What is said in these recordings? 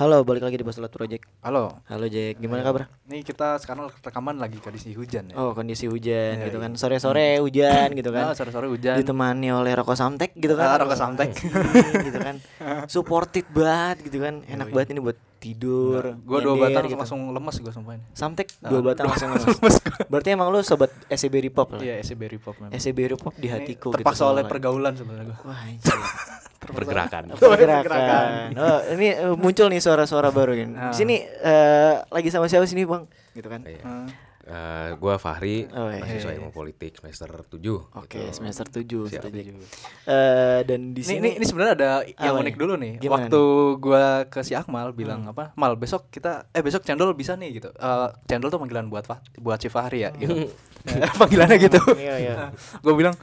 Halo, balik lagi di Baselat Project. Halo. Halo Jack, gimana kabar? Nih kita sekarang rekaman lagi kondisi hujan ya. Oh, kondisi hujan Iya, gitu iya. kan. Sore-sore hujan gitu Ah, kan. sore-sore hujan. Ditemani oleh rokok samtek gitu kan. Ah, rokok samtek. Anjing, gitu kan. Supported banget gitu kan. Enak Yoi. banget ini buat tidur. Gua dua batang gitu. langsung lemes gua sumpahin. Samtek Ah, dua batang langsung lemes. Berarti emang lu sobat SCB Repop lah. Iya, SCB Repop memang. SCB Repop di Ini hatiku Terpaksa gitu oleh pergaulan sebenarnya gua. Wah. pergerakan. pergerakan. Oh, ini eh, muncul nih suara-suara baru kan. Ah. Di sini eh, lagi sama siapa sini, Bang? Gitu kan. Iya. Ah. Eh, gua Fahri, Oh, iya. mahasiswa Iya, ilmu politik semester 7 Oke, semester 7 Siap. setuju. Eh dan di Ini, sini ini, ini sebenarnya ada yang Apa unik nih? dulu nih. Gimana Waktu gua ke si Akmal bilang apa? Mal, besok kita eh besok cendol bisa nih gitu. Eh cendol tuh panggilan buat Fah- buat si Fahri ya gitu. Eh, Panggilannya gitu. Iya, iya. gue bilang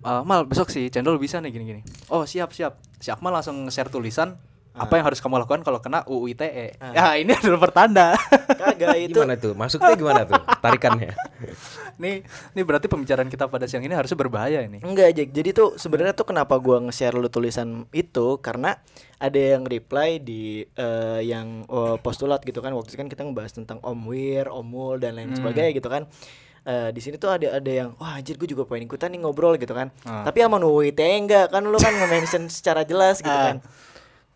"Eh, mal besok si cendol bisa nih gini-gini oh siap siap si Akmal langsung nge-share tulisan apa yang harus kamu lakukan kalau kena UU ITE Ah. ya ini adalah pertanda kagak itu Gimana tuh? Masuknya gimana tuh? Tarikannya. nih ini berarti pembicaraan kita pada siang ini harusnya berbahaya ini enggak Jack. Jadi tuh sebenarnya tuh kenapa gua nge-share lu tulisan itu karena ada yang reply di eh, yang oh, postulat gitu kan. Waktu itu kan kita ngebahas tentang Om Wir, Om Mul dan lain Hmm. sebagainya gitu kan. Eh, di sini tuh ada ada yang wah anjir gue juga pengen ikutan nih ngobrol gitu kan. Ah. Tapi sama UU ITE enggak kan lu kan nge-mention secara jelas gitu Ah. kan.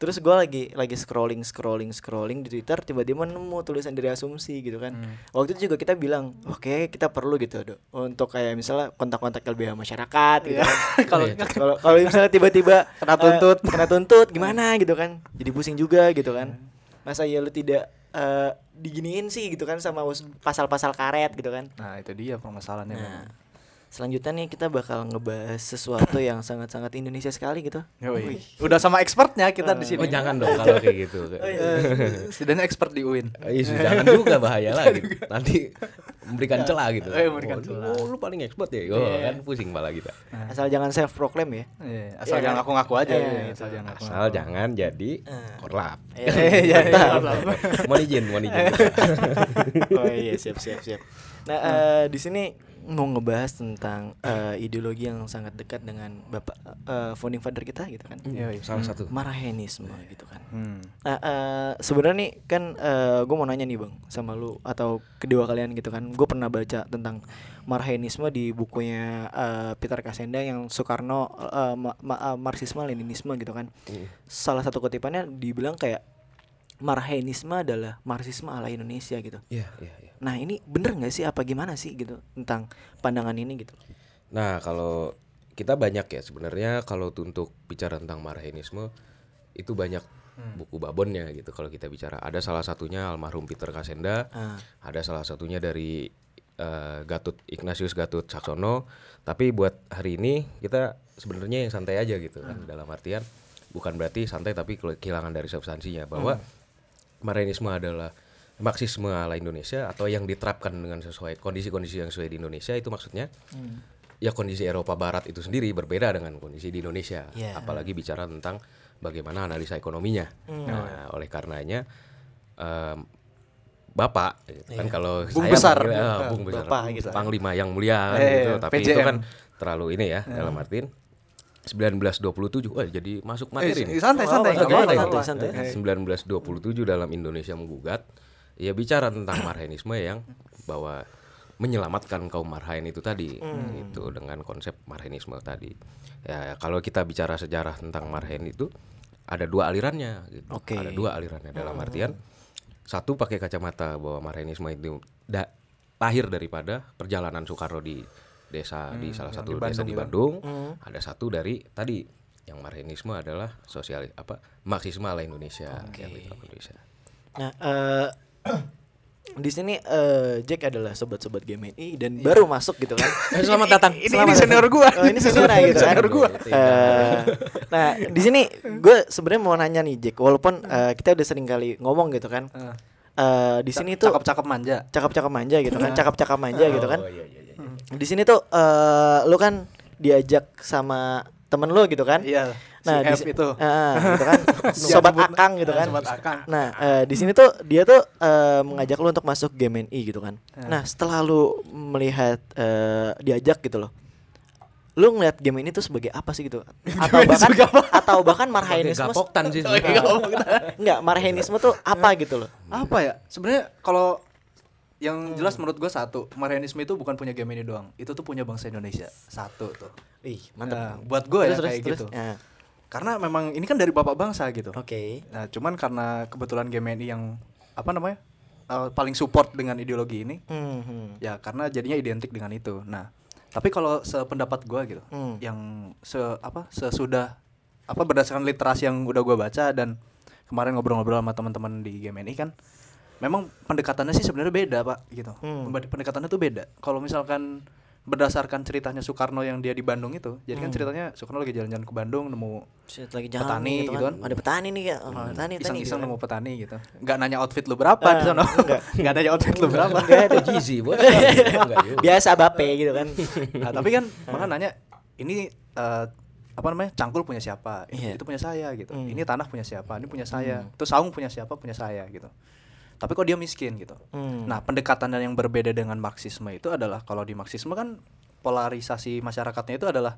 Terus gua lagi lagi scrolling scrolling scrolling di Twitter tiba-tiba nemu tulisan dari asumsi gitu kan. Hmm. Waktu itu juga kita bilang, oke kita perlu gitu Dok, untuk kayak misalnya kontak-kontak LBH masyarakat gitu Iya. kan. Kalau Iya. kalau kalau misalnya tiba-tiba Kena tuntut. kena tuntut gimana gitu kan. Jadi pusing juga gitu kan. Masa ya lu tidak eh, diginiin sih gitu kan sama pasal-pasal karet gitu kan. nah itu dia permasalahannya Nah, memang. Selanjutnya nih kita bakal ngebahas sesuatu yang sangat-sangat Indonesia sekali gitu. Yoi. udah sama expertnya kita di sini Oh jangan dong kalau kayak gitu. Eh, setidaknya expert di UIN Eh, Iya, jangan juga bahaya lagi. Nanti memberikan celah gitu. Eh, memberikan oh, celah. Oh, lu paling expert ya. Oh, Iya. kan pusing malah kita. Asal jangan self proclaim ya. Iya, Iya asal jangan kan? ngaku-ngaku aja Iya, iya, gitu. asal jangan ngaku Asal jangan jadi korlap. Eh, Iya, iya. Mau izin, mau izin. oh iya siap siap siap. Nah eh, di sini mau ngebahas tentang eh, ideologi yang sangat dekat dengan bapak eh, founding father kita gitu kan. Iya, iya. Salah satu. Marahenisme gitu kan. Hmm. Nah eh, sebenarnya nih kan gue mau nanya nih bang sama lu atau kedua kalian gitu kan. Gue pernah baca tentang Marhaenisme di bukunya eh, Peter Kasenda yang Soekarno eh, ma- ma- eh, Marxisme Leninisme gitu kan. Hmm. Salah satu kutipannya dibilang kayak Marhaenisme adalah Marxisme ala Indonesia gitu. Iya, iya, iya. Nah ini bener nggak sih apa gimana sih gitu tentang pandangan ini gitu? Nah, kalau kita banyak ya sebenarnya kalau untuk bicara tentang Marhaenisme itu banyak buku babonnya gitu kalau kita bicara. Ada salah satunya almarhum Peter Kasenda, Ah. ada salah satunya dari eh, Gatut Ignatius Gatut Saksono. Tapi buat hari ini kita sebenarnya yang santai aja gitu kan dalam artian bukan berarti santai tapi kehilangan dari substansinya bahwa Marxisme adalah Marxisme ala Indonesia atau yang diterapkan dengan sesuai kondisi-kondisi yang sesuai di Indonesia itu maksudnya ya kondisi Eropa Barat itu sendiri berbeda dengan kondisi di Indonesia Iya. apalagi bicara tentang bagaimana analisa ekonominya Hmm. nah oleh karenanya em, bapak gitu kan kalau Bung saya besar. panggil, ah, bung besar Bapak gitu. panglima yang mulia kan Eh, gitu tapi itu PJM. kan terlalu ini ya dalam artian 1927 wah jadi masuk materi Eh, nih santai santai Oh, santai, santai, santai. Eh, 1927 dalam Indonesia menggugat ya bicara tentang marhaenisme yang bahwa menyelamatkan kaum marhaen itu tadi itu dengan konsep marhaenisme tadi ya kalau kita bicara sejarah tentang marhaen itu ada dua alirannya gitu. Oke. ada dua alirannya dalam artian satu pakai kacamata bahwa marhaenisme itu da- lahir daripada perjalanan Soekarno di desa di salah satu di desa Bandung di itu. Bandung ada satu dari tadi yang marhaenisme adalah sosial apa marxisme ala Indonesia yang di Indonesia Nah eh, di sini eh, Jack adalah sobat-sobat GMI dan baru masuk gitu kan. selamat datang Ini, ini senior gua. Oh, ini senior gitu kan. Senior gua. Eh, nah di sini gue sebenarnya mau nanya nih Jack, walaupun eh, kita udah sering kali ngomong gitu kan. Eh, Eh, di sini tuh cakep-cakep manja cakap-cakap manja gitu kan, cakap-cakap manja gitu kan. Oh, iya, iya, iya. Di sini tuh eh lu kan diajak sama temen lu gitu kan. iya Nah, si di F itu Ah, gitu kan. sobat Akang gitu kan. sobat Akang. Nah, eh, di sini tuh dia tuh eh, mengajak lu untuk masuk GMNI gitu kan. Ah. Nah, setelah lu melihat eh, diajak gitu loh. lu ngeliat game ini tuh sebagai apa sih gitu atau bahkan atau bahkan marhainisme Gapoktan sih enggak marhainisme tuh apa gitu loh apa ya sebenarnya kalau yang jelas menurut gua satu Marianisme itu bukan punya game ini doang itu tuh punya bangsa Indonesia satu tuh ih Nah, mantap buat gua ya kayak terus, gitu terus. Ya. Karena memang ini kan dari bapak bangsa gitu oke nah cuman karena kebetulan ini yang apa namanya eh, paling support dengan ideologi ini Hmm, hmm. ya karena jadinya identik dengan itu nah tapi kalau sependapat gua gitu Hmm. yang se apa sesudah apa berdasarkan literasi yang udah gua baca dan kemarin ngobrol-ngobrol sama teman-teman di ini kan memang pendekatannya sih sebenarnya beda pak gitu. Pemba- pendekatannya tuh beda kalau misalkan berdasarkan ceritanya Soekarno yang dia di Bandung itu jadi kan ceritanya Soekarno lagi jalan-jalan ke Bandung nemu Set lagi jalan Petani nih, gitu kan. ada petani nih ya. Oh, petani petani iseng-iseng gitu nemu petani gitu. Nggak nanya outfit lu berapa Ah, di sana. enggak. nggak nanya outfit lu berapa. Enggak ada. Jeezy, bos. Biasa bape gitu kan. Nah tapi kan malah nanya ini eh, apa namanya cangkul punya siapa? Ini Iya. itu punya saya gitu. Hmm. ini tanah punya siapa? Ini punya saya. Terus saung punya siapa? Punya saya gitu tapi kok dia miskin gitu Hmm. nah pendekatan yang berbeda dengan marxisme itu adalah kalau di marxisme kan polarisasi masyarakatnya itu adalah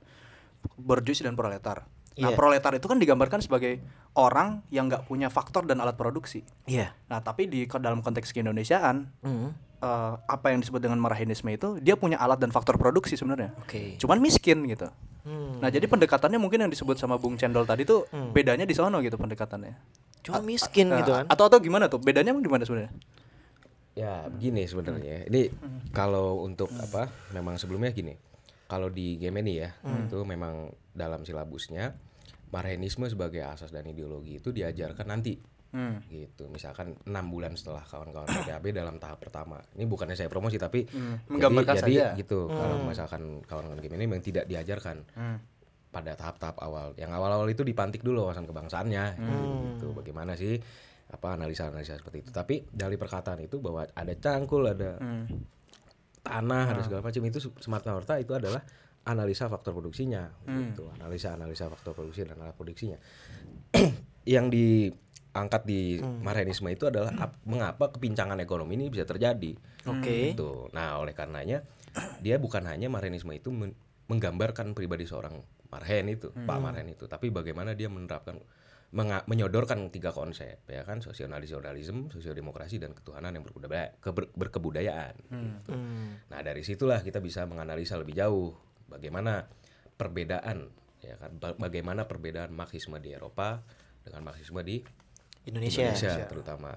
borjuis dan proletar nah Iya. proletar itu kan digambarkan sebagai orang yang nggak punya faktor dan alat produksi iya nah tapi di dalam konteks keindonesiaan Hmm. eh, apa yang disebut dengan marahinisme itu dia punya alat dan faktor produksi sebenarnya oke cuman miskin gitu Hmm. nah jadi pendekatannya mungkin yang disebut sama Bung Cendol tadi tuh Hmm. bedanya di sono gitu pendekatannya cuma miskin Nah, gitu kan atau atau gimana tuh bedanya emang di mana sebenarnya Ya begini sebenarnya. Ini kalau untuk apa? Memang sebelumnya gini. Kalau di game ini ya itu memang dalam silabusnya marhenisme sebagai asas dan ideologi itu diajarkan nanti hmm. gitu. Misalkan enam bulan setelah kawan-kawan PKB dalam tahap pertama. Ini bukannya saya promosi tapi Hmm, menggambarkan jadi, saja. gitu. Kalau misalkan kawan-kawan game ini memang tidak diajarkan Hmm. pada tahap-tahap awal. Yang awal-awal itu dipantik dulu wawasan kebangsaannya gitu. Bagaimana sih apa analisa-analisa seperti itu. Tapi dari perkataan itu bahwa ada cangkul, ada Hmm. Tanah, ada segala macam itu semata-mata itu adalah analisa faktor produksinya Hmm. gitu. Analisa-analisa faktor produksi dan alat produksinya. Yang diangkat di Hmm. Marxisme itu adalah ap- mengapa kepincangan ekonomi ini bisa terjadi. Oke. Gitu. Nah, oleh karenanya dia bukan hanya Marxisme itu men- menggambarkan pribadi seorang Marhen itu, Pak Marhen itu, tapi bagaimana dia menerapkan menyodorkan tiga konsep ya kan sosionalisme, sosiodemokrasi dan ketuhanan yang berbudaya, keber- berkebudayaan. gitu. Hmm. Nah, dari situlah kita bisa menganalisa lebih jauh bagaimana perbedaan ya kan ba- bagaimana perbedaan marxisme di Eropa dengan marxisme di Indonesia, Indonesia terutama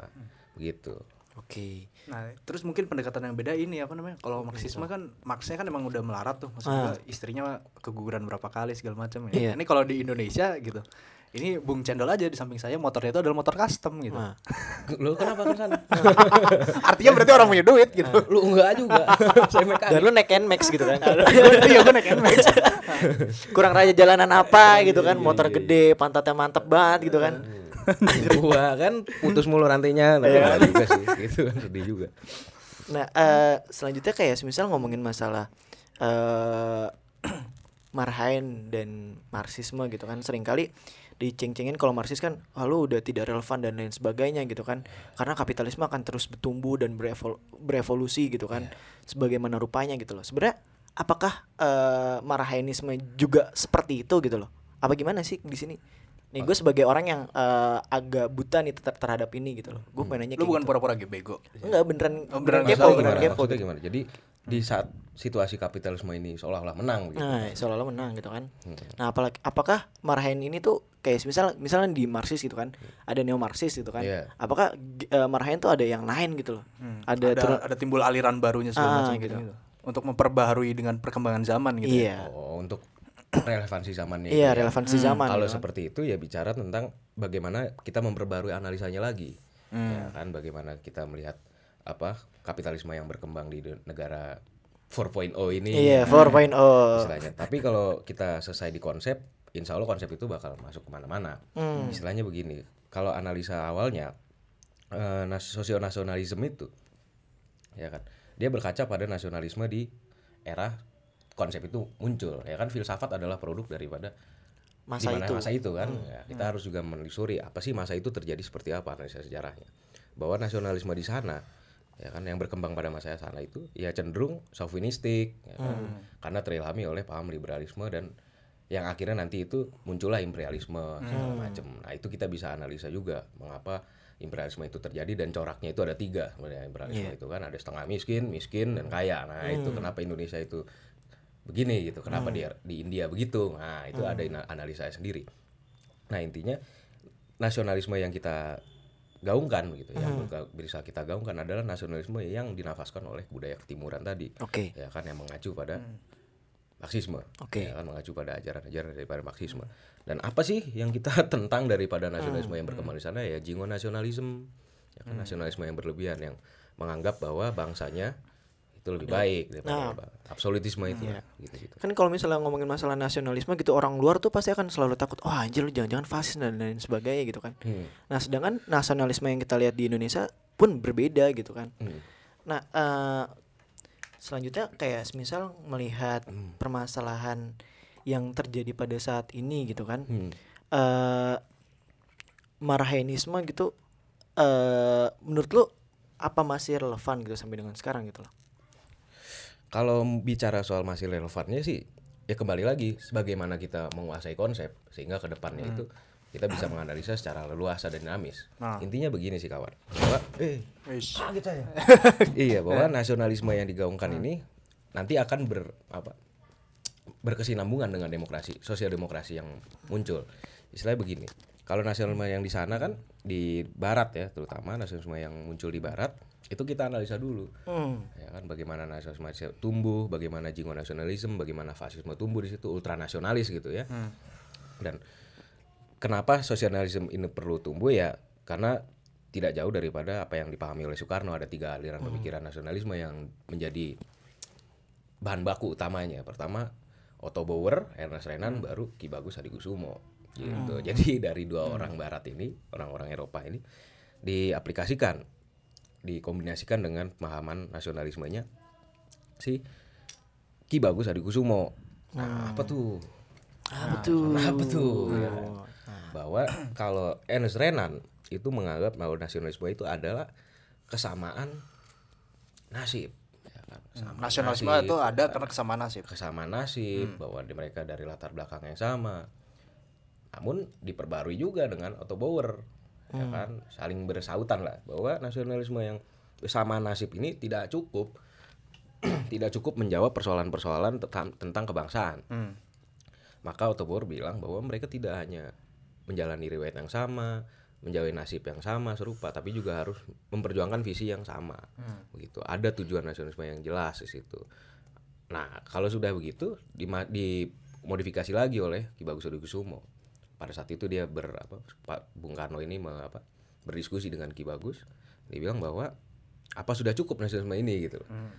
begitu. oke Nah, terus mungkin pendekatan yang beda ini apa namanya? Kalau marxisme kan Marxnya kan emang udah melarat tuh, Ah. maksudnya istrinya keguguran berapa kali segala macam Iya. ya. Ini kalau di Indonesia gitu. Ini Bung Cendol aja di samping saya motornya itu adalah motor custom gitu. Nah, Lu kenapa ke sana? Artinya berarti orang punya duit gitu. Lu enggak juga. Saya mekanik. dan lu naik Nmax gitu kan Iya, gue naik NMAX. kurang raja jalanan apa gitu kan motor gede pantatnya mantep banget gitu kan gua kan putus mulu rantainya tapi juga sih gitu kan sedih juga. Nah, eh selanjutnya kayak semisal ngomongin masalah eh Marhain dan Marxisme gitu kan sering kali diceng-cengin kalau Marxis kan ah, lu udah tidak relevan dan lain sebagainya gitu kan. Karena kapitalisme akan terus bertumbuh dan berevol- berevolusi gitu kan sebagaimana rupanya gitu loh. Sebenarnya apakah eh Marhainisme juga seperti itu gitu loh? Apa gimana sih di sini nih gue sebagai orang yang eh, agak buta nih ter- terhadap ini gitu loh gue pengen nanya Lu bukan gitu. pura-pura bego. Enggak beneran Oh, beneran beneran kepo, beneran gimana? kepo gitu. gimana? Jadi di saat situasi kapitalisme ini seolah-olah menang gitu. Nah, seolah-olah menang gitu kan. Nah, apalagi apakah Marhain ini tuh kayak misal misalnya di Marxis gitu kan, ada neo Marxis gitu kan. Iya. Apakah eh, Marhain tuh ada yang lain gitu loh. Hmm. Ada, Ada turun- ada timbul aliran barunya segala Ah, macam gitu. gitu. Untuk memperbaharui dengan perkembangan zaman gitu. ya. Iya. Oh, untuk relevansi zamannya. Iya, ya. relevansi zaman. Kalau kan. seperti itu ya bicara tentang bagaimana kita memperbarui analisanya lagi. Hmm. Ya kan bagaimana kita melihat apa kapitalisme yang berkembang di negara 4.0 ini. Iya, ya, 4.0. istilahnya. Tapi kalau kita selesai di konsep, insya Allah konsep itu bakal masuk ke mana-mana. Hmm. Istilahnya begini, kalau analisa awalnya eh, nas- sosionasionalisme itu, ya kan, dia berkaca pada nasionalisme di era konsep itu muncul. Ya kan, filsafat adalah produk daripada Masa itu. Hmm. masa itu kan. Ya, kita harus juga menelusuri apa sih masa itu terjadi seperti apa analisa sejarahnya. Bahwa nasionalisme di sana ya kan yang berkembang pada masa sana itu ya cenderung chauvinistik ya kan? Hmm. karena terilhami oleh paham liberalisme dan yang akhirnya nanti itu muncullah imperialisme segala Hmm. macam nah itu kita bisa analisa juga mengapa imperialisme itu terjadi dan coraknya itu ada tiga sebenarnya imperialisme Iya. itu kan ada setengah miskin miskin dan kaya nah itu Hmm. kenapa Indonesia itu begini gitu kenapa di di India begitu? Nah itu Hmm. ada analisa sendiri. Nah intinya nasionalisme yang kita gaungkan gitu yang Hmm. berga- bisa kita gaungkan adalah nasionalisme yang dinafaskan oleh budaya ketimuran tadi. Oke. ya kan yang mengacu pada Marxisme. Oke. ya kan mengacu pada ajaran-ajaran daripada Marxisme. Dan apa sih yang kita tentang daripada nasionalisme yang berkembang di sana? Ya jingo nasionalisme ya kan nasionalisme yang berlebihan yang menganggap bahwa bangsanya itu lebih baik daripada Nah. absolutisme itu Iya. gitu-gitu Kan kalau misalnya ngomongin masalah nasionalisme gitu orang luar tuh pasti akan selalu takut, "Oh, anjir lu jangan-jangan fasis dan lain sebagainya gitu kan." Hmm. Nah, sedangkan nasionalisme yang kita lihat di Indonesia pun berbeda gitu kan. Hmm. Nah, eh selanjutnya kayak semisal melihat Hmm. permasalahan yang terjadi pada saat ini gitu kan. Hmm. marhenisme gitu eh menurut lu apa masih relevan gitu sampai dengan sekarang gitu loh. Kalau bicara soal masih relevannya sih ya kembali lagi sebagaimana kita menguasai konsep sehingga ke depannya itu kita bisa menganalisa secara leluasa dan dinamis. Nah. Intinya begini sih kawan. Bahwa eh Wis. iya bahwa nasionalisme yang digaungkan ini nanti akan ber apa berkesinambungan dengan demokrasi, sosial demokrasi yang muncul. Istilahnya begini. Kalau nasionalisme yang di sana kan di barat ya, terutama nasionalisme yang muncul di barat itu kita analisa dulu. Hmm. Ya kan bagaimana nasionalisme tumbuh, bagaimana jingo nasionalisme, bagaimana fasisme tumbuh di situ, ultranasionalis gitu ya. Dan kenapa sosialisme ini perlu tumbuh? Ya karena tidak jauh daripada apa yang dipahami oleh Soekarno. Ada tiga aliran pemikiran nasionalisme yang menjadi bahan baku utamanya. Pertama Otto Bauer, Ernest Renan, baru Ki Bagus Hadikusumo gitu. Jadi dari dua orang barat ini, orang-orang Eropa ini diaplikasikan, dikombinasikan dengan pemahaman nasionalismenya si Ki Bagus Hadikusumo. Nah, apa tuh? Ah, betul. Apa tuh? Ya kan? Oh, bahwa kalau Ernest Renan itu menganggap bahwa nasionalisme itu adalah kesamaan nasib. ya kan? Kesamaan Nasionalisme nasib, itu ada karena kesamaan nasib. kesamaan nasib bahwa di- mereka dari latar belakang yang sama. Namun diperbarui juga dengan Otto Bauer, ya kan saling bersautan lah bahwa nasionalisme yang kesamaan nasib ini tidak cukup, tidak cukup menjawab persoalan-persoalan tentang, kebangsaan. Hmm. Maka Otto Bauer bilang bahwa mereka tidak hanya menjalani riwayat yang sama, menjalani nasib yang sama serupa, tapi juga harus memperjuangkan visi yang sama. Begitu. Ada tujuan nasionalisme yang jelas di situ. Nah, kalau sudah begitu dimodifikasi lagi oleh Ki Bagus Hadikusumo. Pada saat itu dia ber apa Pak Bung Karno ini me- apa, berdiskusi dengan Ki Bagus. Dia bilang bahwa apa sudah cukup nasionalisme ini gitu. Nah,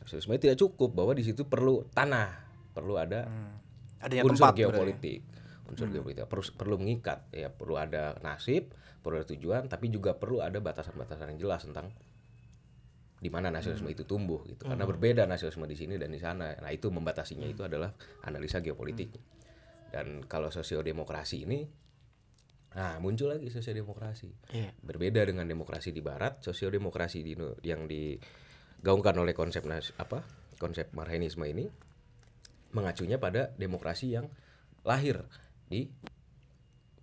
nasionalisme tidak cukup bahwa di situ perlu tanah, perlu ada Adanya unsur tempat berarti. geopolitik unsur geopolitik. Perlu perlu mengikat ya perlu ada nasib perlu ada tujuan tapi juga perlu ada batasan-batasan yang jelas tentang di mana nasionalisme itu tumbuh gitu. Karena berbeda nasionalisme di sini dan di sana. Nah itu membatasinya itu adalah analisa geopolitik dan kalau sosiodemokrasi ini nah muncul lagi sosiodemokrasi. Iya. berbeda dengan demokrasi di barat sosiodemokrasi di yang digaungkan oleh konsep nas, apa konsep marxisme ini mengacunya pada demokrasi yang lahir di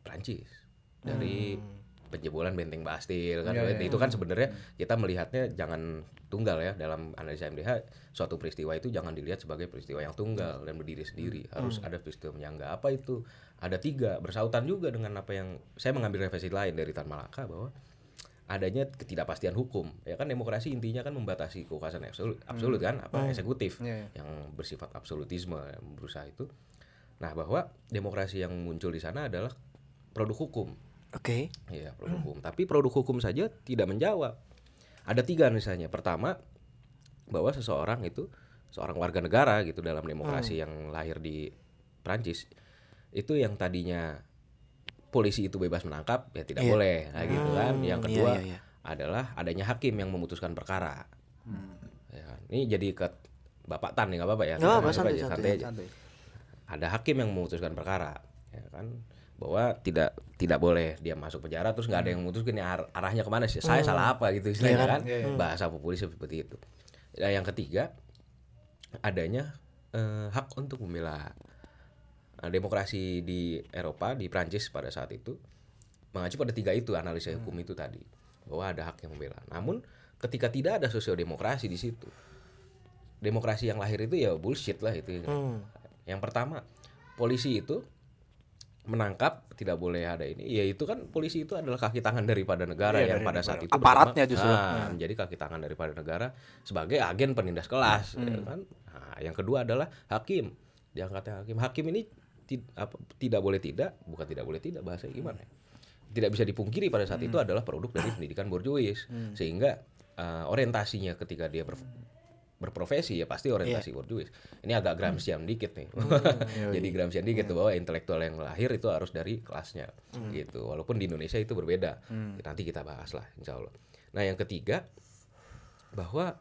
Prancis dari penjebolan benteng Bastille kan. Itu kan sebenarnya kita melihatnya jangan tunggal ya dalam analisa MDH suatu peristiwa itu jangan dilihat sebagai peristiwa yang tunggal dan berdiri sendiri. Harus ada peristiwa penyangga apa itu. Ada tiga bersautan juga dengan apa yang saya mengambil referensi lain dari Tan Malaka bahwa adanya ketidakpastian hukum. Ya kan demokrasi intinya kan membatasi kekuasaan absolut, absolut kan apa eksekutif Iya, iya. yang bersifat absolutisme berusaha itu. Nah bahwa demokrasi yang muncul di sana adalah produk hukum Oke. Iya produk hukum tapi produk hukum saja tidak menjawab ada tiga misalnya pertama bahwa seseorang itu seorang warga negara gitu dalam demokrasi yang lahir di Prancis itu yang tadinya polisi itu bebas menangkap ya tidak Iya. boleh kayak gitu kan Hmm, yang iya, kedua iya, iya. adalah adanya hakim yang memutuskan perkara ya kan? ini jadi ke bapak tan nih nggak apa-apa ya Nggak apa-apa, santai, santai, aja Santai. ada hakim yang memutuskan perkara ya kan bahwa tidak tidak boleh dia masuk penjara terus nggak ada yang memutuskan ar- arahnya ke mana sih? Saya salah apa gitu istilahnya kan? bahasa populis seperti itu. Nah, yang ketiga adanya eh, hak untuk membela. Nah, demokrasi di Eropa di Prancis pada saat itu mengacu pada tiga itu analisa hukum itu tadi bahwa ada hak yang membela. Namun ketika tidak ada sosiodemokrasi di situ, demokrasi yang lahir itu ya bullshit lah itu. Yang pertama polisi itu menangkap tidak boleh ada ini ya itu kan polisi itu adalah kaki tangan daripada negara yang pada saat itu Aparatnya justru. Ah, menjadi kaki tangan daripada negara sebagai agen penindas kelas ya kan? Nah, yang kedua adalah hakim. Diangkatnya hakim hakim ini ti- apa, tidak boleh tidak bukan tidak boleh tidak bahasanya gimana ya? tidak bisa dipungkiri pada saat itu adalah produk dari pendidikan borjuis. Sehingga uh, orientasinya ketika dia ber- berprofesi ya pasti orientasi borjuis ini agak Gramscian dikit nih. Jadi Gramscian dikit tuh bahwa intelektual yang lahir itu harus dari kelasnya gitu. Walaupun di Indonesia itu berbeda. Nanti kita bahas lah insya Allah. Nah yang ketiga bahwa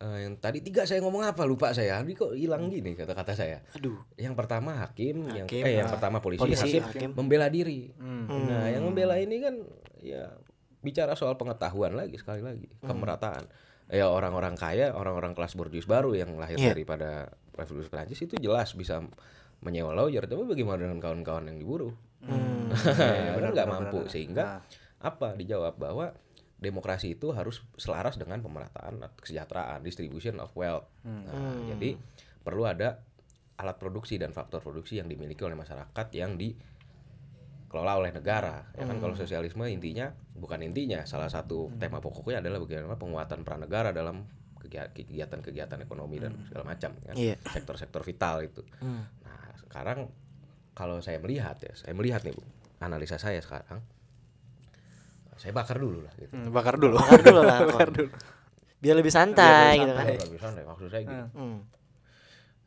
eh, yang tadi tiga saya ngomong apa? Lupa saya. Ini kok hilang gini kata-kata saya. Aduh. yang pertama hakim, yang Hakim, eh yang pertama polisi, polisi, hakim, hakim. membela diri. Nah, yang membela ini kan ya bicara soal pengetahuan lagi sekali lagi, kemerataan. Ya orang-orang kaya, orang-orang kelas borjuis baru yang lahir Iya. daripada revolusi Prancis itu jelas bisa menyewa lawyer, tapi bagaimana dengan kawan-kawan yang diburu? Ya, benar nggak mampu? sehingga apa? Dijawab bahwa demokrasi itu harus selaras dengan pemerataan kesejahteraan distribution of wealth. Nah, jadi perlu ada alat produksi dan faktor produksi yang dimiliki oleh masyarakat yang dikelola oleh negara ya kan kalau sosialisme intinya bukan intinya salah satu tema pokoknya adalah bagaimana penguatan peran negara dalam kegia- kegiatan-kegiatan ekonomi dan segala macam kan Iya. sektor-sektor vital itu nah sekarang kalau saya melihat ya saya melihat nih bu analisa saya sekarang saya bakar dulu lah gitu Hmm, bakar dulu. Bakar dulu lah. Biar lebih santai Biar gitu kan. santai, lebih santai. maksud saya gini Hmm.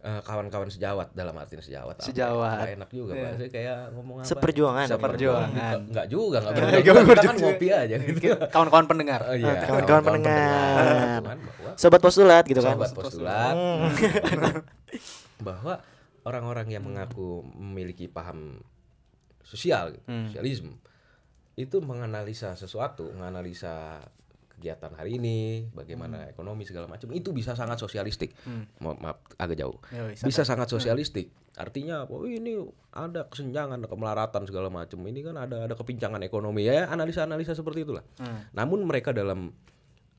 Eh, kawan-kawan sejawat dalam artian sejawat apa? Sejawat. Nggak enak juga bahasa kayak ngomong apa Seperjuangan. Seperjuangan. Enggak, juga enggak Nggak berjuang berjuang kita kan ngopi aja gitu Kawan-kawan pendengar. Oh, iya. Ah, kawan-kawan pendengar. Sobat postulat gitu kan. sobat postulat bahwa orang-orang yang mengaku memiliki paham sosial gitu, sosialisme itu menganalisa sesuatu menganalisa kegiatan hari ini bagaimana ekonomi segala macam itu bisa sangat sosialistik. Mo- maaf agak jauh. Yoi, bisa sangat. sosialistik. Artinya oh ini ada kesenjangan ada kemelaratan segala macam. Ini kan ada ada kepincangan ekonomi. Ya analisa-analisa seperti itulah. Namun mereka dalam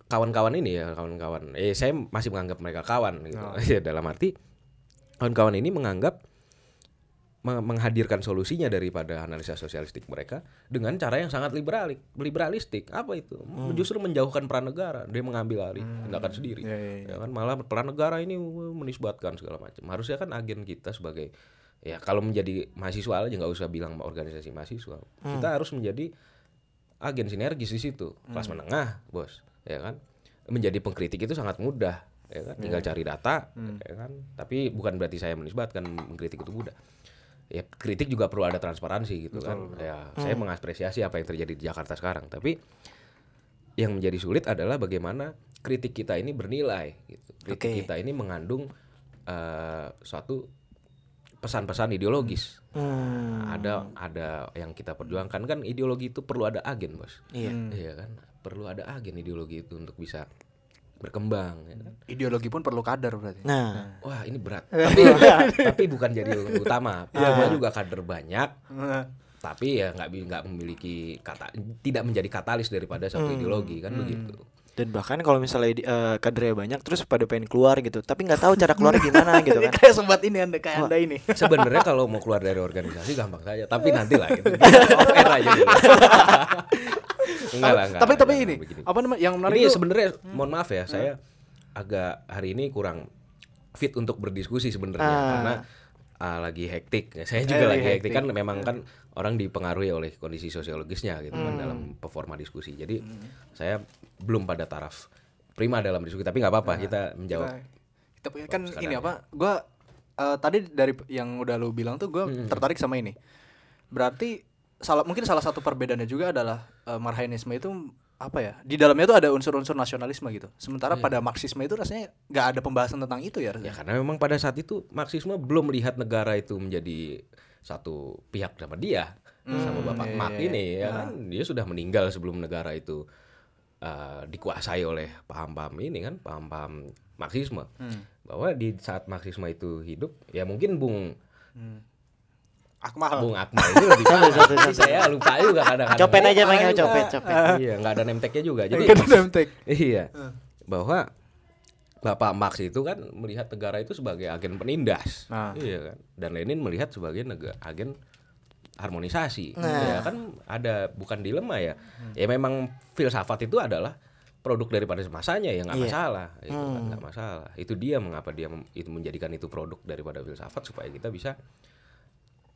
kawan-kawan ini ya kawan-kawan eh saya masih menganggap mereka kawan gitu. Ya, dalam arti kawan-kawan ini menganggap meng- menghadirkan solusinya daripada analisa sosialistik mereka dengan cara yang sangat liberalik liberalistik. Apa itu? Justru menjauhkan peran negara. Dia mengambil alih tindakan sendiri. Iya, iya, ya kan? Malah peran negara ini menisbatkan segala macam. Harusnya kan agen kita sebagai ya kalau menjadi mahasiswa aja nggak usah bilang organisasi mahasiswa. Kita harus menjadi agen sinergis di situ. Kelas menengah bos. Ya kan? Menjadi pengkritik itu sangat mudah ya kan? Tinggal cari data ya kan? Tapi bukan berarti saya menisbatkan mengkritik itu mudah ya kritik juga perlu ada transparansi gitu kan. ya saya mengapresiasi apa yang terjadi di Jakarta sekarang. Tapi yang menjadi sulit adalah bagaimana kritik kita ini bernilai gitu. Kritik Oke. kita ini mengandung eh, suatu pesan-pesan ideologis. Hmm. ada ada yang kita perjuangkan. Kan ideologi itu perlu ada agen bos. Iya. iya kan? Perlu ada agen ideologi itu untuk bisa berkembang ya. Kan? Ideologi pun perlu kader berarti. Nah, wah ini berat. Tapi tapi bukan jadi utama. Cuma juga kader banyak tapi ya nggak nggak memiliki kata tidak menjadi katalis daripada satu ideologi kan begitu dan bahkan kalau misalnya di- eh, kadernya banyak terus pada pengen keluar gitu, tapi nggak tahu cara keluarnya gimana gitu kan. kayak sobat ini anda kayak anda ini. sebenarnya kalau mau keluar dari organisasi gampang saja. Tapi nanti lah itu off air aja dulu. enggak lah enggak tapi tapi ini begini. apa namanya yang menarik ini tuh- sebenarnya mohon maaf ya saya agak hari ini kurang fit untuk berdiskusi sebenarnya. Ah. karena ah, lagi hektik. Saya juga Eh, lagi lagi hektik. kan memang kan orang dipengaruhi oleh kondisi sosiologisnya gitu kan dalam performa diskusi jadi saya belum pada taraf prima dalam diskusi tapi nggak apa-apa kita menjawab Kita kan Bagus ini apa? Gua eh, tadi dari yang udah lu bilang tuh gua tertarik sama ini. Berarti salah mungkin salah satu perbedaannya juga adalah eh, marhainisme itu apa ya di dalamnya tuh ada unsur-unsur nasionalisme gitu Iya. sementara pada marxisme itu rasanya nggak ada pembahasan tentang itu ya Ya rasanya. karena memang pada saat itu Marxisme belum melihat negara itu menjadi satu pihak sama dia sama Bapak iya, Marx iya, ini ya kan? Dia sudah meninggal sebelum negara itu uh, dikuasai oleh paham-paham ini kan paham-paham Marxisme. Bahwa di saat Marxisme itu hidup ya mungkin Bung Akmal. Bung Akmal itu lebih Satu, satu, Tapi saya lupa juga kadang-kadang. Copet aja pengen copet, copet. iya nggak ada nemteknya juga. Jadi ada nemtek. iya. Bahwa Bapak Marx itu kan melihat negara itu sebagai agen penindas. Nah. iya kan? Dan Lenin melihat sebagai negara agen harmonisasi. Nah. ya kan? Ada bukan dilema ya. Ya memang filsafat itu adalah produk daripada masanya ya nggak Iya. masalah. Itu kan nggak masalah. Itu dia mengapa dia itu menjadikan itu produk daripada filsafat supaya kita bisa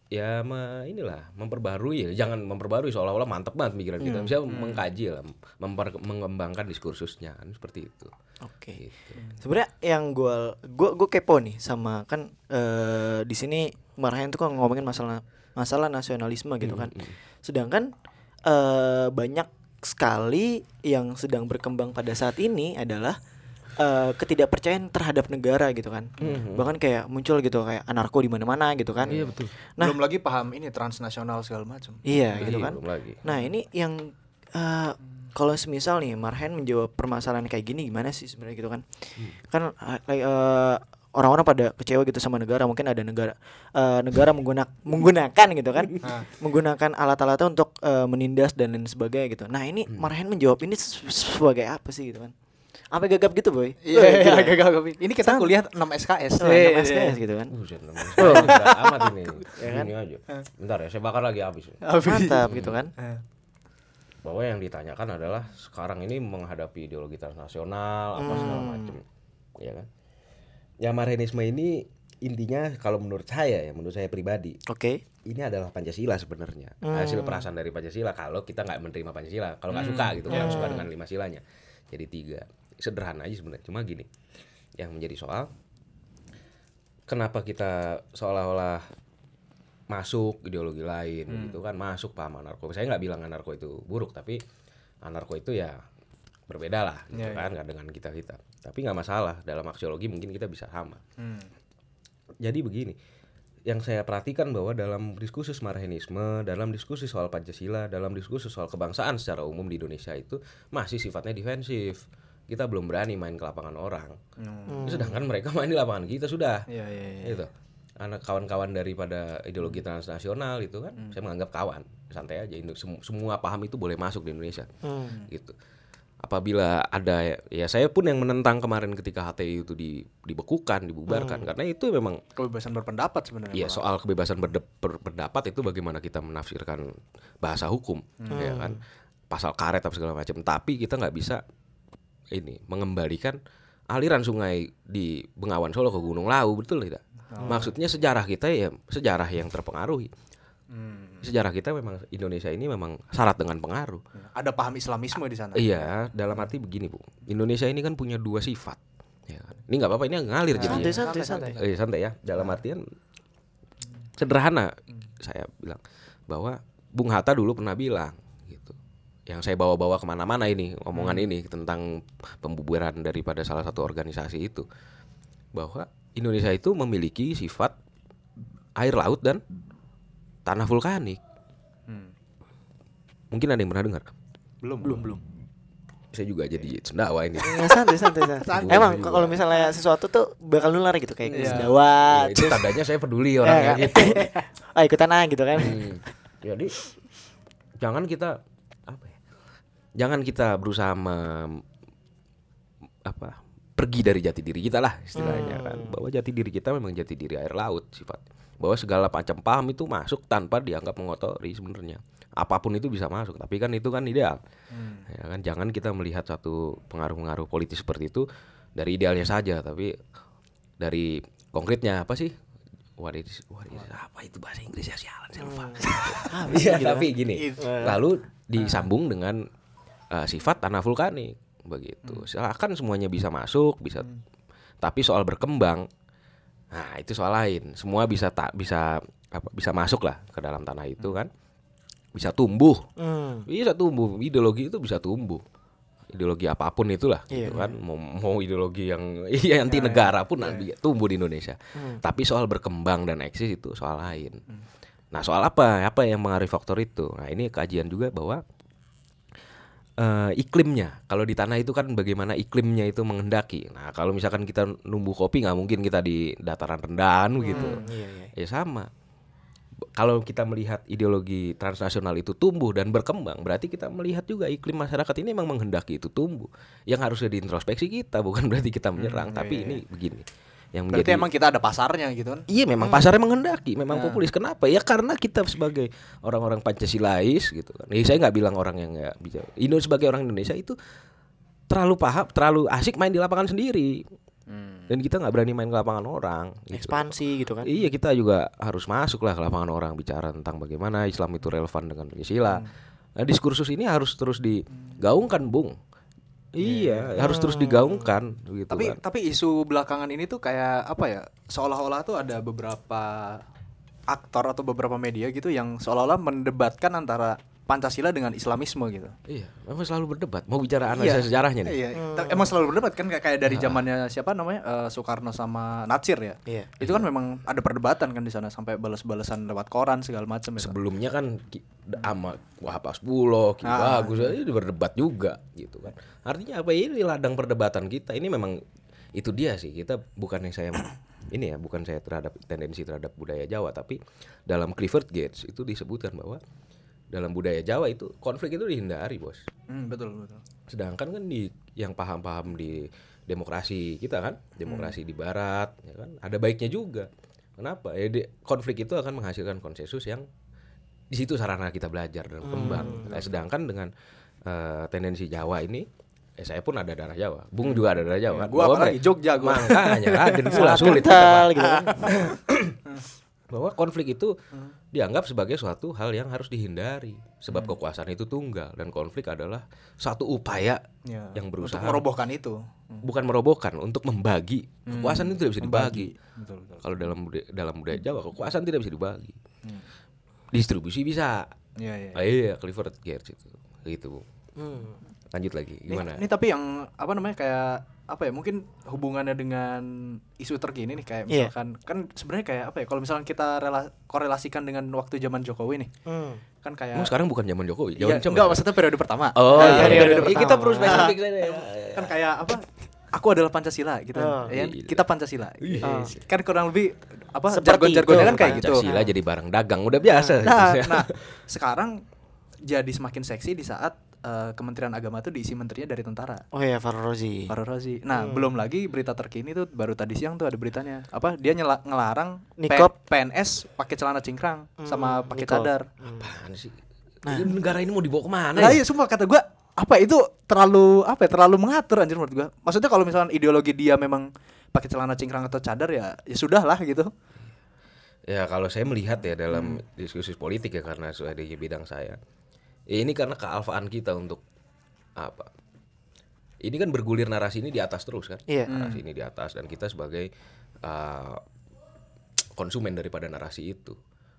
ya me- inilah memperbarui ya jangan memperbarui seolah-olah mantep banget pikiran kita bisa mengkaji lah memper- mengembangkan diskursusnya kan seperti itu Oke. Gitu. Sebenarnya yang gua gua gua kepo nih sama kan eh di sini Marhain tuh kan ngomongin masalah masalah nasionalisme gitu kan. Sedangkan eh banyak sekali yang sedang berkembang pada saat ini adalah eh ketidakpercayaan terhadap negara gitu kan. Bahkan kayak muncul gitu kayak anarko di mana-mana gitu kan. iya betul Nah. belum lagi paham ini transnasional segala macam Iya gitu Iya, kan. belum lagi Nah ini yang eh, kalau semisal nih Marhen menjawab permasalahan kayak gini gimana sih sebenarnya gitu kan? Kan eh, like, eh, orang-orang pada kecewa gitu sama negara mungkin ada negara eh, negara menggunakan menggunakan gitu kan menggunakan alat-alatnya untuk eh, menindas dan lain sebagainya gitu. Nah ini Marhen menjawab ini se- sebagai apa sih gitu kan? Apa gagap gitu boy? Iya, iya, gila. agak agak Ini kita kuliah 6 SKS. Oh, nama iya, SKS iya. gitu kan? Buset, namanya saya berat amat ini. Ya kan? Ini aja. Bentar ya, saya bakar lagi habis. Mantap gitu kan? Bahwa yang ditanyakan adalah sekarang ini menghadapi ideologi transnasional apa segala Hmm. macam. Ya kan? Ya Marxisme ini intinya kalau menurut saya ya, menurut saya pribadi, Oke. ini adalah Pancasila sebenarnya. Hmm. Hasil perasaan dari Pancasila kalau kita nggak menerima Pancasila, kalau nggak suka gitu, nggak Hmm. suka dengan lima silanya. Jadi tiga. Sederhana aja sebenarnya. Cuma gini, yang menjadi soal kenapa kita seolah-olah masuk ideologi lain Hmm. gitu kan masuk paham anarko. Saya nggak bilang anarko itu buruk, tapi anarko itu ya berbeda lah gitu Iya, kan nggak dengan kita kita. Tapi nggak masalah dalam aksiologi mungkin kita bisa sama hmm. jadi begini yang saya perhatikan bahwa dalam diskursus marhenisme, dalam diskusi soal Pancasila, dalam diskusi soal kebangsaan secara umum di Indonesia itu masih sifatnya defensif. Kita belum berani main ke lapangan orang. Sedangkan mereka main di lapangan kita sudah. Iya, iya, iya. Itu. Anak kawan-kawan daripada ideologi transnasional itu kan, saya menganggap kawan. Santai aja. Indo- semu- Semua paham itu boleh masuk di Indonesia. Hmm. Gitu. Apabila ada ya saya pun yang menentang kemarin ketika HTI itu di- dibekukan, dibubarkan karena itu memang Kebebasan berpendapat sebenarnya. Iya soal kebebasan berde- ber- berpendapat itu bagaimana kita menafsirkan bahasa hukum, ya kan, pasal karet apa segala macam. Tapi kita nggak bisa ini mengembalikan aliran sungai di Bengawan Solo ke Gunung Lawu, betul tidak? Maksudnya sejarah kita ya sejarah yang terpengaruhi. Hmm. Sejarah kita memang Indonesia ini memang syarat dengan pengaruh. Ada paham Islamisme di sana. Iya, dalam arti begini bu, Indonesia ini kan punya dua sifat. Ya kan? Ini nggak apa-apa, ini ngalir Santai, jadinya. santai, Santai, santai. Eh, santai ya. Dalam artian sederhana saya bilang bahwa Bung Hatta dulu pernah bilang gitu. Yang saya bawa-bawa ke mana-mana ini omongan ini tentang pembubaran daripada salah satu organisasi itu bahwa Indonesia itu memiliki sifat air laut dan tanah vulkanik. Hmm. Mungkin ada yang pernah dengar. Belum. Belum belum. Saya juga jadi sendawa ini. Ya, santai, santai, santai. Emang kalau misalnya sesuatu tuh bakal nular gitu kayak Iya. sendawa, Ya, itu tandanya saya peduli Ya, orangnya kan? gitu. ah ikutan ah gitu kan. Hmm. Jadi jangan kita? Jangan kita berusaha mem- apa? pergi dari jati diri kita lah istilahnya kan. Bahwa jati diri kita memang jati diri air laut sifat. Bahwa segala macam paham itu masuk tanpa dianggap mengotori sebenarnya. Apa pun itu bisa masuk, tapi kan itu kan ideal. Ya kan jangan kita melihat satu pengaruh-pengaruh politis seperti itu dari idealnya saja, tapi dari konkretnya apa sih? What is, what is apa itu bahasa Inggris ya sialan saya lupa. Ah, Iya, bisa gitu tapi kan. gini. Lalu disambung dengan uh, sifat tanah vulkanik begitu. Silakan semuanya bisa masuk, bisa tapi soal berkembang nah itu soal lain. Semua bisa tak bisa apa bisa masuk lah ke dalam tanah itu kan. bisa tumbuh. Hmm. Bisa tumbuh, ideologi itu bisa tumbuh. Ideologi apa pun itulah Iya, gitu kan. Mau, mau ideologi yang iya anti negara pun nanti tumbuh di Indonesia. Tapi soal berkembang dan eksis itu soal lain. Nah, soal apa? Apa yang mengaruhi faktor itu? Nah, ini kajian juga bahwa eh, iklimnya. Kalau di tanah itu kan bagaimana iklimnya itu menghendaki. Nah, kalau misalkan kita numbuh kopi nggak mungkin kita di dataran rendahan gitu. Iya, iya. Ya sama. Kalau kita melihat ideologi transnasional itu tumbuh dan berkembang, berarti kita melihat juga iklim masyarakat ini memang menghendaki itu tumbuh. Yang harusnya diintrospeksi kita, bukan berarti kita menyerang, tapi ini begini. Yang Berarti menjadi emang kita ada pasarnya gitu kan. Iya memang pasarnya menghendaki, memang populis. Kenapa? Ya karena kita sebagai orang-orang Pancasilais gitu kan. Ya, saya nggak bilang orang yang nggak bisa. Indo sebagai orang Indonesia itu terlalu paham, terlalu asik main di lapangan sendiri. Dan kita nggak berani main ke lapangan orang. gitu. Ekspansi gitu kan. Iya kita juga harus masuk lah ke lapangan orang bicara tentang bagaimana Islam itu relevan dengan Pancasila. Nah, diskursus ini harus terus digaungkan, Bung. Iya, harus terus digaungkan gitu Tapi kan. tapi isu belakangan ini tuh kayak apa ya? Seolah-olah tuh ada beberapa aktor atau beberapa media gitu yang seolah-olah mendebatkan antara Pancasila dengan Islamisme gitu. Iya, memang selalu berdebat. Mau bicara analisa sejarahnya nih. Iya, tapi emang selalu berdebat kan kayak kayak dari zamannya siapa namanya Eh, Soekarno sama Natsir ya. Iya. Itu kan memang ada perdebatan kan di sana sampai balas-balasan lewat koran segala macam itu. Sebelumnya kan sama Wahab Asbulo, Ki Ah, Bagus ini berdebat juga gitu kan. Artinya apa ini ladang perdebatan kita. Ini memang itu dia sih. Kita bukan yang saya ini ya, bukan saya terhadap tendensi terhadap budaya Jawa, tapi dalam Clifford Gates itu disebutkan bahwa dalam budaya Jawa itu konflik itu dihindari, Bos. Hmm, betul betul. Sedangkan kan di yang paham-paham di demokrasi kita kan, demokrasi di barat ya kan, ada baiknya juga. Kenapa? Ya di- konflik itu akan menghasilkan konsensus yang di situ sarana kita belajar dan berkembang. Nah, sedangkan dengan eh, tendensi Jawa ini eh, saya pun ada darah Jawa. Bung juga ada darah Jawa kan. gua apalagi Jogja gua. Makanya Raden pula Sangat sulit kental gitu kan. bahwa konflik itu dianggap sebagai suatu hal yang harus dihindari sebab kekuasaan itu tunggal dan konflik adalah satu upaya Ya, yang berusaha untuk merobohkan itu. bukan merobohkan untuk membagi. Kekuasaan itu tidak bisa dibagi. Betul betul. kalau dalam budaya, dalam budaya Jawa kekuasaan tidak bisa dibagi. Distribusi bisa. Iya iya. Ah, iya Clifford Geertz itu. Gitu Bu. Hmm. lanjut lagi Ini, gimana? ini tapi yang apa namanya kayak apa ya mungkin hubungannya dengan isu terkini nih kayak Iya. misalkan kan sebenarnya kayak apa ya kalau misalkan kita rela- korelasikan dengan waktu zaman Jokowi nih Hmm. kan kayak Emang sekarang bukan zaman Jokowi Iya, zaman enggak maksudnya periode pertama oh Nah, iya, periode iya, iya. pertama. kita perlu spesifik ya. kan kayak apa aku adalah Pancasila gitu Oh. ya kita Pancasila Iya. kan kurang lebih apa jargon-jargonnya kan kayak gitu Pancasila jadi barang dagang udah biasa nah, nah sekarang jadi semakin seksi di saat eh, Kementerian Agama tuh diisi menterinya dari tentara Oh iya Farul Rozi. Farul Rozi. Nah, Hmm. belum lagi berita terkini tuh baru tadi siang tuh ada beritanya. Apa dia nyela- ngelarang P- Nikop. PNS pakai celana cingkrang sama Hmm, pakai Nikop. cadar. apaan sih Ini negara ini mau dibawa ke mana Nah, ya? iya semua kata gua apa itu terlalu apa ya terlalu mengatur anjir menurut gua. Maksudnya kalau misalnya ideologi dia memang pakai celana cingkrang atau cadar ya ya sudah lah gitu. Ya kalau saya melihat ya dalam diskusi politik ya karena sudah di bidang saya. Ya ini karena kealfaan kita untuk apa? Ini kan bergulir narasi ini di atas terus kan? Iya. Narasi ini di atas dan kita sebagai uh, konsumen daripada narasi itu.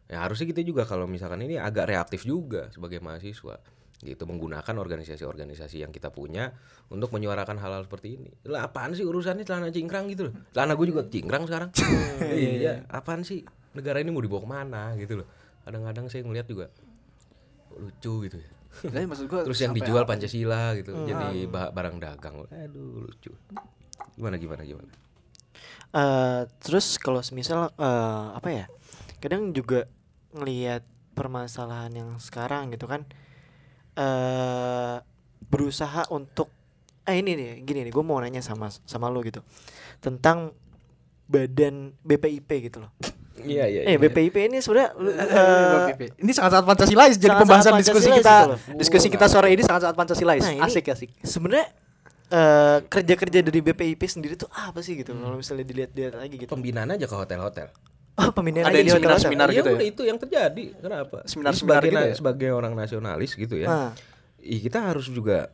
Ya harusnya kita juga kalau misalkan ini agak reaktif juga sebagai mahasiswa gitu menggunakan organisasi-organisasi yang kita punya untuk menyuarakan hal-hal seperti ini. Lah apaan sih urusannya celana cingkrang gitu loh. Celana gue juga cingkrang sekarang. iya, apaan sih? Negara ini mau dibawa ke mana gitu loh. Kadang-kadang saya ngeliat juga lucu gitu ya. Jadi maksud gua Terus yang dijual apa- Pancasila gitu, jadi ba- barang dagang. Aduh, lucu. Gimana gimana gimana? Eh, terus kalau semisal eh, apa ya kadang juga ngelihat permasalahan yang sekarang gitu kan eh berusaha untuk eh ini nih gini nih gue mau nanya sama sama lo gitu tentang badan BPIP gitu loh Iya iya. eh BPIP ini sebenarnya lu- eh, BPP. Ini sangat-sangat Pancasilais jadi sangat-sangat pembahasan diskusi kita. gitu. Diskusi kita sore ini sangat-sangat Pancasilais. Nah, ini- asik asik. sebenarnya eh, kerja-kerja dari BPIP sendiri tuh apa sih gitu kalau misalnya dilihat-lihat lagi gitu Pembinaan aja ke hotel-hotel. oh pembinaan Ada di hotel-hotel. seminar Ya gitu ya? itu yang terjadi. Kenapa? Seminar-seminar Sebagai gitu ya? Sebagai orang nasionalis gitu ya. Ah. kita harus juga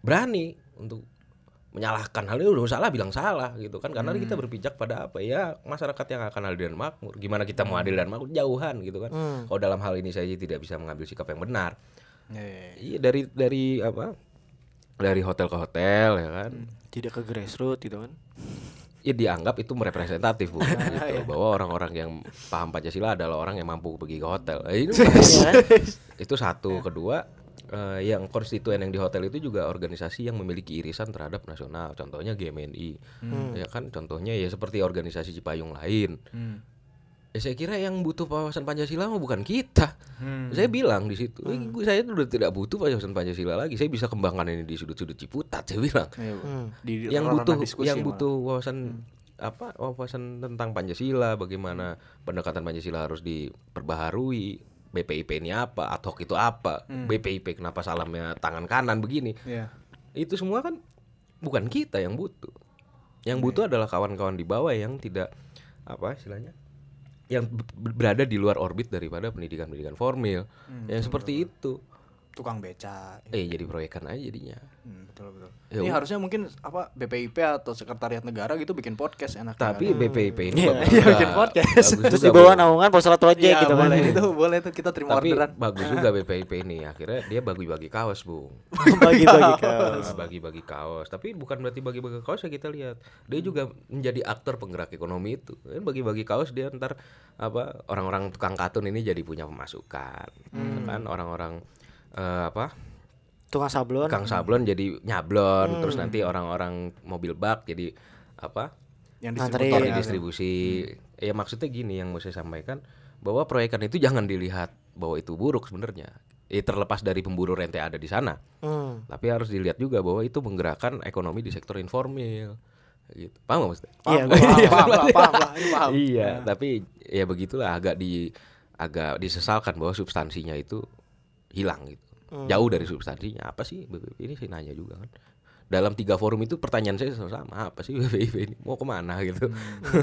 berani untuk menyalahkan hal itu udah salah bilang salah gitu kan. Karena kita berpijak pada apa ya masyarakat yang akan adil dan makmur. Gimana kita mau adil dan makmur? Jauhan gitu kan. Kalau dalam hal ini saya tidak bisa mengambil sikap yang benar. Iya, iya, iya. iya dari dari apa dari hotel ke hotel ya kan. Tidak ke grassroots gitu kan. ya dianggap itu merepresentatif bu. Gitu. bahwa orang-orang yang paham pancasila adalah orang yang mampu pergi ke hotel. Eh, ini Iya. Kan? itu satu. Kedua eh, yang konstituen yang di hotel itu juga organisasi yang memiliki irisan terhadap nasional. Contohnya GMNI ya kan? Contohnya ya seperti organisasi Cipayung lain. Hmm. ya saya kira yang butuh wawasan Pancasila mah bukan kita. Saya bilang di situ. "Eh, gue- saya tuh udah tidak butuh wawasan Pancasila lagi. Saya bisa kembangkan ini di sudut-sudut Ciputat saya bilang. Iya, Bu. Hmm. Di yang butuh yang malah. butuh wawasan apa? Wawasan tentang Pancasila bagaimana pendekatan Pancasila harus diperbaharui BPIP ini apa ad hoc itu apa BPIP kenapa salamnya tangan kanan begini. Iya. itu semua kan bukan kita yang butuh. Yang butuh adalah kawan-kawan di bawah yang tidak apa istilahnya yang ber- berada di luar orbit daripada pendidikan-pendidikan formal yang seperti itu Tukang beca. eh jadi proyekan aja jadinya Hmm, betul betul. Ya ini harusnya mungkin apa BPIP atau Sekretariat Negara gitu bikin podcast enak. tapi BPIP ini bagus Iya, juga. bikin podcast. Bagus Terus juga, di bawah Bu. naungan Posrat Project Iya, gitu kan. boleh itu boleh tuh kita terima tapi orderan. bagus juga BPIP ini akhirnya dia bagi-bagi kaos bu Bagi-bagi kaos. bagi-bagi kaos tapi bukan berarti bagi-bagi kaos ya kita lihat dia juga menjadi aktor penggerak ekonomi itu kan bagi-bagi kaos dia ntar apa orang-orang tukang katun ini jadi punya pemasukan ya kan orang-orang eh, apa Tukang sablon. tukang sablon jadi nyablon terus nanti orang-orang mobil bak jadi apa Yang distributor ya. distribusi. Ya maksudnya gini yang mau saya sampaikan bahwa proyekan itu jangan dilihat bahwa itu buruk sebenarnya. Ya terlepas dari pemburu rente ada di sana, Hmm. tapi harus dilihat juga bahwa itu menggerakkan ekonomi di sektor informal. Gitu. Paham nggak maksudnya? Iya, Paham, paham, paham, paham ini paham. Iya, tapi ya begitulah agak di agak disesalkan bahwa substansinya itu hilang gitu. Jauh dari substansinya. Apa sih BPIP ini saya nanya juga kan. Dalam tiga forum itu pertanyaan saya selalu sama, apa sih BPIP ini? Mau ke mana gitu.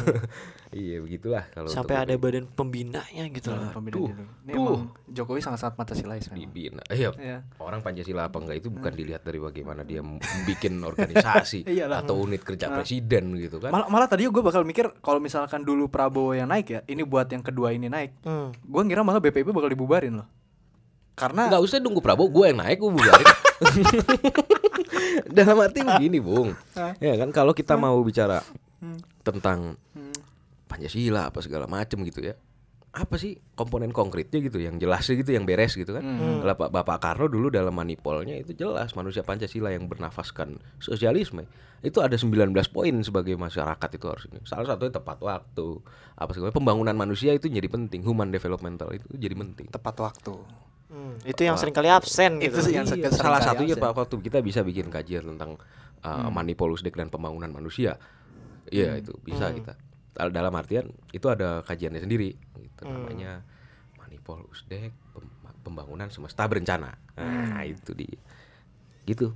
iya, begitulah kalau Sampai ada badan pembinanya gitu Dalam loh. pembinaan Tuh, itu. Ini tuh. emang Jokowi sangat-sangat Pancasilais memang. dibina. Iya. Iya. Orang Pancasila apa enggak itu bukan dilihat dari bagaimana dia bikin organisasi atau unit kerja presiden gitu kan. Malah, malah tadi gue bakal mikir kalau misalkan dulu Prabowo yang naik ya, ini buat yang kedua ini naik. Hmm. Gue ngira malah BPIP bakal dibubarin loh. Karena Enggak usah nunggu Prabowo, gue yang naik gue bubarin. Dalam arti begini, Bung. Ya kan kalau kita mau bicara tentang Pancasila apa segala macem gitu ya. Apa sih komponen konkretnya gitu yang jelas gitu yang beres gitu kan. Kalau Pak Bapak Karno dulu dalam manipolnya itu jelas manusia Pancasila yang bernafaskan sosialisme. Itu ada 19 poin sebagai masyarakat itu harus ini. Salah satunya tepat waktu. Apa segala pembangunan manusia itu jadi penting, human developmental itu jadi penting. tepat waktu. Hmm, Itu yang sering kali absen Itu gitu. yang Iya, salah satunya absen. Pak waktu kita bisa bikin kajian tentang uh, Manipolusdek dan pembangunan manusia. Iya itu bisa kita. Dal- Dalam artian itu ada kajiannya sendiri gitu namanya Manipolusdek Pem- pembangunan semesta berencana. Nah, itu di gitu.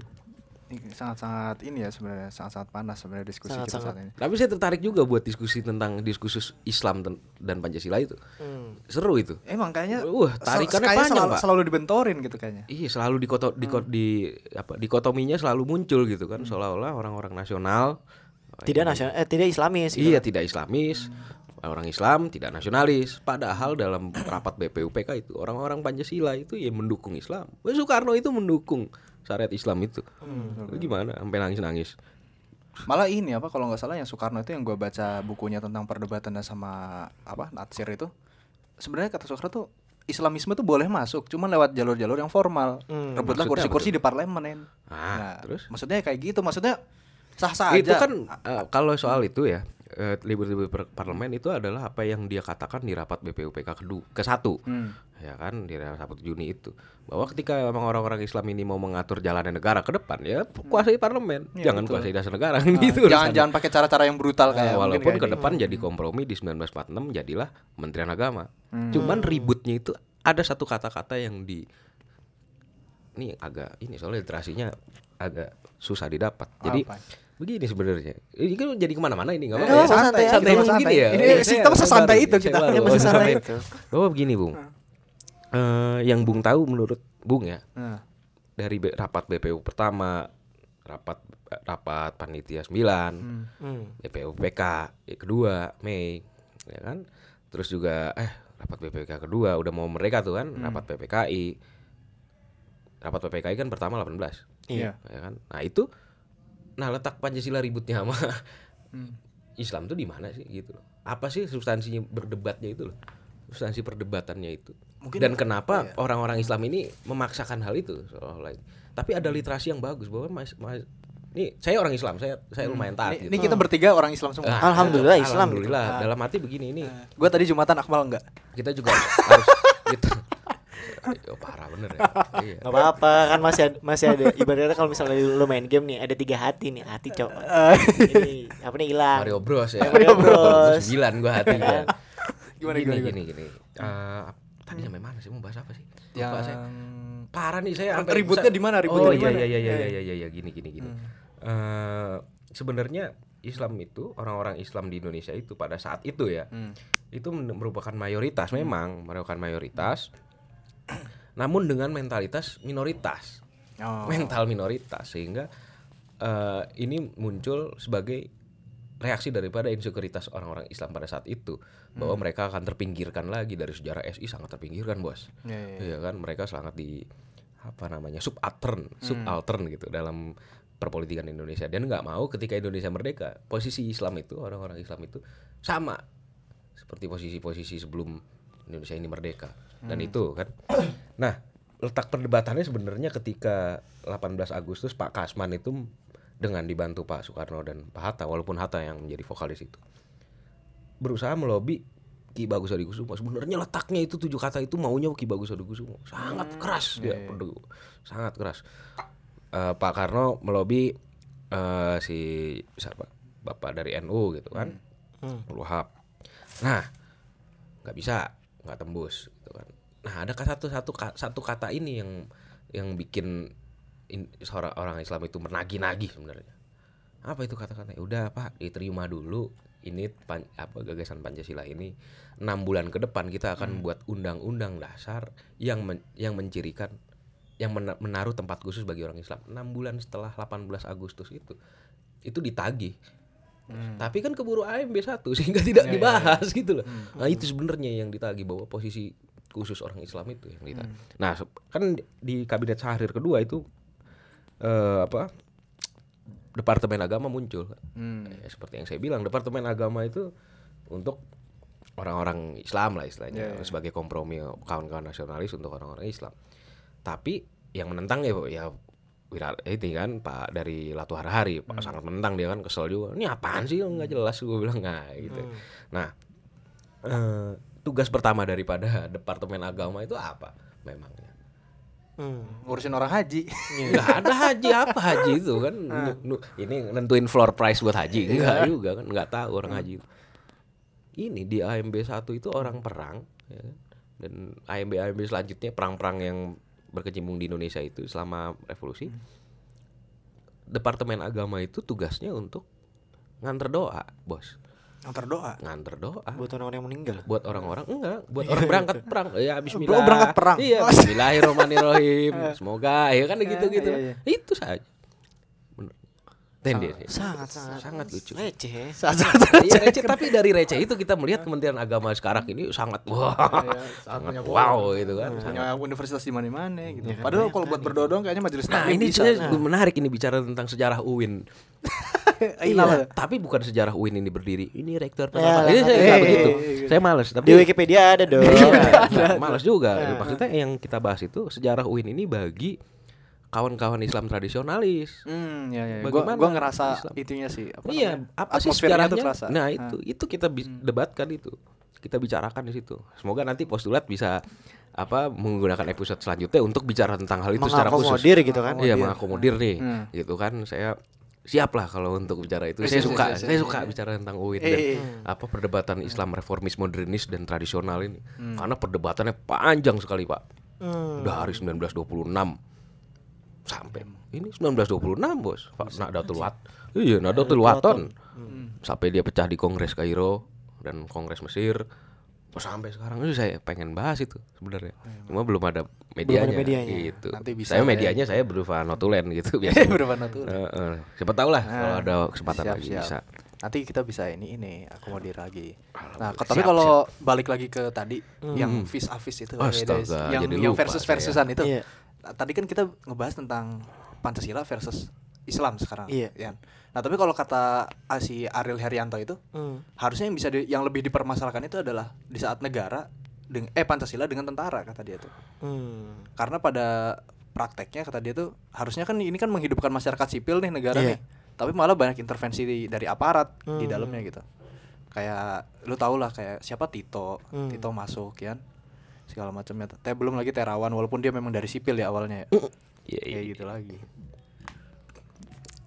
Ini sangat-sangat ini ya sebenarnya sangat-sangat panas sebenarnya diskusi kita Sangat-sangat. saat ini. Tapi saya tertarik juga buat diskusi tentang diskursus Islam dan- Pancasila itu. Hmm. Seru itu. Emang kayaknya Wah, sel- tarikannya kayaknya panjang, selalu, Pak. selalu dibentorin gitu kayaknya. Iya selalu dikoto, diko- di apa dikotominya selalu muncul gitu kan seolah-olah orang-orang nasional Tidak nasional eh tidak islamis gitu. Iya tidak Islamis orang Islam tidak nasionalis padahal dalam rapat BPUPK itu orang-orang Pancasila itu ya mendukung Islam Soekarno itu mendukung syariat Islam itu Lu gimana sampai nangis-nangis Malah ini apa kalau nggak salah yang Soekarno itu yang gue baca bukunya tentang perdebatannya sama apa Natsir itu sebenarnya kata Soekarno tuh Islamisme tuh boleh masuk, cuman lewat jalur-jalur yang formal. Hmm, Rebutlah kursi-kursi di parlemen. Ah, terus? Maksudnya kayak gitu, maksudnya sah-sah itu aja. kan eh, kalau soal itu ya eh, libur-libur parlemen itu adalah apa yang dia katakan di rapat BPUPK kedua ke satu Hmm. ya kan di rapat 1 Juni itu bahwa ketika memang orang-orang Islam ini mau mengatur jalannya negara ke depan ya kuasai parlemen Iya, jangan betul. kuasai dasar negara Nah, gitu jangan jangan pakai cara-cara yang brutal Nah, kayak mungkin walaupun ke depan jadi kompromi di 1946 jadilah Kementerian Agama. Hmm. Cuman ributnya itu ada satu kata-kata yang di ini agak ini soalnya literasinya agak susah didapat. Jadi Apa? Begini sebenarnya. Ini kan jadi ke mana-mana ini nggak Eh, apa-apa. ya? santai, santai, santai kita santai. ya. Ini sistem saya sesantai baru itu kita. Iya, masih santai itu. Bahwa begini Bung. Eh, yang Bung tahu menurut Bung ya Nah, dari B- rapat BPU pertama rapat rapat panitia 9 Hmm. BPUPK ya, kedua Mei ya kan terus juga eh rapat BPUPK kedua udah mau mereka tuh kan rapat PPKI rapat PPKI kan pertama 18 Iya. ya kan nah itu nah letak Pancasila ributnya sama Hmm. Islam tuh di mana sih gitu loh apa sih substansinya berdebatnya itu loh substansi perdebatannya itu Mungkin- dan kenapa orang-orang Islam ini memaksakan hal itu seolah-olah tapi ada literasi yang bagus bahwa mas, mas ini saya orang Islam saya saya lumayan taat Ini, gitu. ini kita bertiga orang Islam semua. Ah, Alhamdulillah Islam Alhamdulillah. Dalam arti begini ini Gue tadi Jumatan Akmal enggak? kita juga harus gitu. Oh, parah bener ya. Iya. Gak apa-apa kan masih ada, masih ada ibaratnya kalau misalnya lu main game nih ada tiga hati nih hati cok ini apa nih hilang Mario Bros ya. Mario Bros. Sembilan gua hatinya. Gimana, gini, gimana, gini gini. Eh, tadi sampai mana sih mau bahas apa sih? Yang Lupa saya. Parah nih saya sampai Ributnya di mana? Ributnya Oh di iya mana? iya iya iya iya iya iya gini gini gini. Eh, sebenarnya Islam itu orang-orang Islam di Indonesia itu pada saat itu ya Hmm. itu merupakan mayoritas memang merupakan mayoritas namun dengan mentalitas minoritas. Oh. mental minoritas sehingga eh, ini muncul sebagai reaksi daripada insekuritas orang-orang Islam pada saat itu. Bahwa mereka akan terpinggirkan lagi dari sejarah SI sangat terpinggirkan bos. Iya, iya, Iya. Kan? Mereka sangat di apa namanya subaltern subaltern gitu dalam perpolitikan Indonesia. Dan nggak mau ketika Indonesia merdeka posisi Islam itu orang-orang Islam itu sama seperti posisi-posisi sebelum Indonesia ini merdeka. Dan itu kan? Nah letak perdebatannya sebenarnya ketika 18 Agustus Pak Kasman itu dengan dibantu Pak Soekarno dan Pak Hatta walaupun Hatta yang menjadi vokalis itu berusaha melobi Ki Bagus Adikusumo sebenarnya letaknya itu tujuh kata itu maunya Ki Bagus Adikusumo sangat keras dia perdu- sangat keras. Eh, Pak Karno melobi eh, si siapa? Bapak dari NU gitu kan? Hmm. Wahab nah nggak bisa nggak tembus gitu kan. Nah ada satu satu satu kata ini yang yang bikin in- seorang orang Islam itu menagih-nagih sebenarnya. Apa itu kata-kata? Udah pak diterima dulu. Ini pan- apa gagasan Pancasila ini enam bulan ke depan kita akan buat undang-undang dasar yang men- yang mencirikan yang mena- menaruh tempat khusus bagi orang Islam. Enam bulan setelah 18 Agustus itu itu ditagih tapi kan keburu AMB satu sehingga tidak dibahas gitu loh. Nah itu sebenarnya yang ditagih bahwa posisi khusus orang Islam itu yang ditagih nah se- kan di kabinet Syahrir kedua itu eh, apa departemen agama muncul. Hmm. Ya, seperti yang saya bilang departemen agama itu untuk orang-orang Islam lah istilahnya sebagai kompromi kawan-kawan nasionalis untuk orang-orang Islam. Tapi yang menentang ya ya Wirar itu kan Pak dari Latu Harahari Pak sangat menentang dia kan kesel juga. Ini apaan sih nggak jelas? Gue bilang nggak gitu. Nah eh, tugas pertama daripada departemen agama itu apa memangnya? Hmm. Ngurusin orang haji. nggak ada haji apa haji itu kan? Nu- ini nentuin floor price buat haji? Enggak juga kan nggak tahu orang haji itu. Ini di AMB 1 itu orang perang ya kan? dan AMB AMB selanjutnya perang-perang yang berkecimpung di Indonesia itu selama revolusi departemen agama itu tugasnya untuk nganter doa bos. Yang terdoa. nganter doa. Buat orang-orang yang meninggal? Buat orang-orang enggak. Buat orang berangkat perang. Ya Bismillah. Oh, berangkat perang. iya Bismillahirrahmanirrahim. Semoga ya kan gitu gitu iya, iya. itu saja Tende sih. sangat sangat sangat lucu receh ya. Saat-saat Iya receh tapi dari receh itu kita melihat Kementerian Agama sekarang ini sangat wah sangat wow gitu kan sangat- punya universitas di mana-mana gitu. Padahal kalau buat berdoa doang kayaknya majelis Nah taklim ini bisa. sebenarnya menarik ini bicara tentang sejarah UIN. Iya. Tapi bukan sejarah UIN ini berdiri. Ini rektor Ya, pertama. Ini saya lah, nggak eh, begitu. Saya males. Tapi di Wikipedia ada dong Iya, males juga. Maksudnya yang kita bahas itu sejarah UIN ini bagi kawan-kawan Islam tradisionalis. Hmm, ya ya. Gua Bagaimana gua ngerasa Islam? itunya sih apa iya, namanya, apa sih sejarahnya? tuh terasa. Nah, Ah. itu itu kita bi- debatkan itu. Kita bicarakan di situ. Semoga nanti postulat bisa apa menggunakan episode selanjutnya untuk bicara tentang hal itu secara khusus. mengakomodir gitu kan Iya, mengakomodir nih. Hmm. Gitu kan saya siap lah kalau untuk bicara itu. Eh, Saya suka, saya suka bicara tentang UIN Eh, dan eh, apa perdebatan Islam reformis, modernis dan tradisional ini. Hmm. Karena perdebatannya panjang sekali, Pak. Hmm. Udah hari 1926 sampai ini 1926, Bos. Pak Nadatul Wat. Iya, Nadatul Waton. Hmm. Sampai dia pecah di Kongres Kairo dan Kongres Mesir Oh, sampai sekarang itu saya pengen bahas itu sebenarnya. Cuma belum ada ada medianya, medianya. gitu. Nanti bisa saya ya. medianya saya berupa notulen gitu biasanya. Berupa notulen. Heeh. Siapa tahu lah kalau Nah, ada kesempatan siap, lagi siap. bisa. Nanti kita bisa ini ini akomodir lagi. Nah, kok- tapi Siap, kalau balik lagi ke tadi yang vis a vis itu, Astaga, guys. yang jadi yang versus saya. versusan itu. Iya. Tadi kan kita ngebahas tentang Pancasila versus Islam sekarang. Iya. ya. Nah, tapi kalau kata ah, si Ariel Herianto itu, Hmm. harusnya yang bisa di- yang lebih dipermasalahkan itu adalah di saat negara deng- eh Pancasila dengan tentara kata dia tuh. Hmm. Karena pada prakteknya kata dia tuh harusnya kan ini kan menghidupkan masyarakat sipil nih negara Iya. nih. Tapi malah banyak intervensi di- dari aparat di Hmm. dalamnya gitu. Kayak lu tau lah kayak siapa Tito, Hmm. Tito masuk ya. Segala macamnya. Tapi belum lagi Terawan walaupun dia memang dari sipil ya awalnya ya. Iya, iya. Kayak gitu lagi.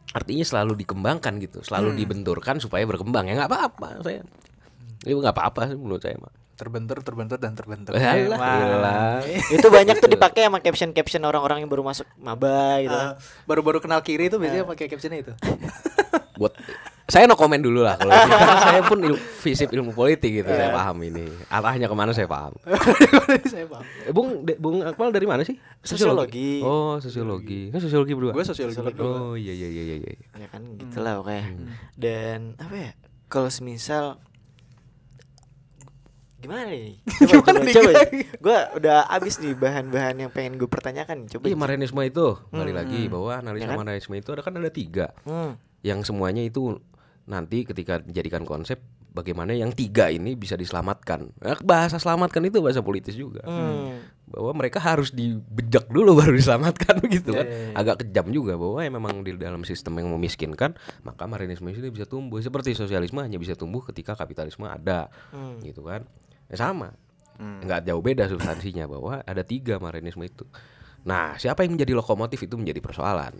Artinya selalu dikembangkan gitu, selalu Hmm. dibenturkan supaya berkembang. Ya nggak apa-apa saya. Itu nggak apa-apa sih menurut saya mah. Terbentur, terbentur dan terbentur. Alah, iyalah. itu banyak tuh dipakai sama caption-caption orang-orang yang baru masuk maba gitu. Ah, baru-baru kenal kiri itu biasanya pakai captionnya itu. buat saya no komen dulu lah kalau itu. Karena saya pun il, visip ilmu politik gitu saya paham ini arahnya ke mana saya paham Saya paham. eh, bung de, bung Akmal dari mana sih Sosiologi. oh sosiologi kan sosiologi berdua Gue sosiologi. oh iya iya iya iya iya. ya kan gitulah pokoknya dan apa ya kalau semisal gimana nih coba Gimana coba, nih, coba. Gue udah abis nih bahan-bahan yang pengen gue pertanyakan coba Iya Marianisme itu balik Hmm, lagi hmm. bahwa analisa Ya kan? Marianisme itu ada kan ada tiga hmm. yang semuanya itu nanti ketika dijadikan konsep bagaimana yang tiga ini bisa diselamatkan Nah, bahasa selamatkan itu bahasa politis juga Hmm. bahwa mereka harus dibejak dulu baru diselamatkan begitu kan Iya, iya, iya. agak kejam juga bahwa ya memang di dalam sistem yang memiskinkan maka marianisme ini bisa tumbuh seperti sosialisme hanya bisa tumbuh ketika kapitalisme ada Hmm. gitu kan ya sama Hmm. nggak jauh beda substansinya bahwa ada tiga marianisme itu nah siapa yang menjadi lokomotif itu menjadi persoalan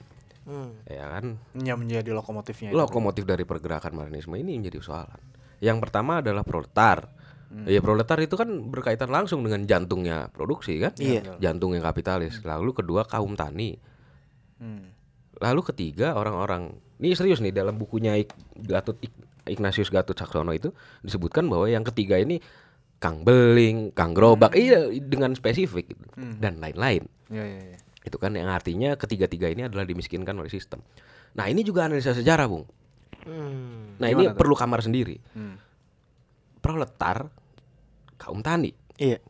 Hmm. ya kan Yang menjadi lokomotifnya itu. lokomotif dari pergerakan marianisme ini menjadi persoalan yang pertama adalah proletar Hmm. ya proletar itu kan berkaitan langsung dengan jantungnya produksi kan Iya. jantung yang kapitalis lalu kedua kaum tani Hmm. lalu ketiga orang-orang ini serius nih dalam bukunya Ik- Gatot Ik- Ignatius Gatot Saksono itu disebutkan bahwa yang ketiga ini Kang Beling, Kang Gerobak, iya dengan spesifik gitu. Hmm. dan lain-lain. Iya, iya, iya. Itu kan yang artinya ketiga-tiga ini adalah dimiskinkan oleh sistem. Nah ini juga analisa sejarah, bung. Hmm. Nah ini tuh? perlu kamar sendiri. Hmm. Proletar, kaum tani, iya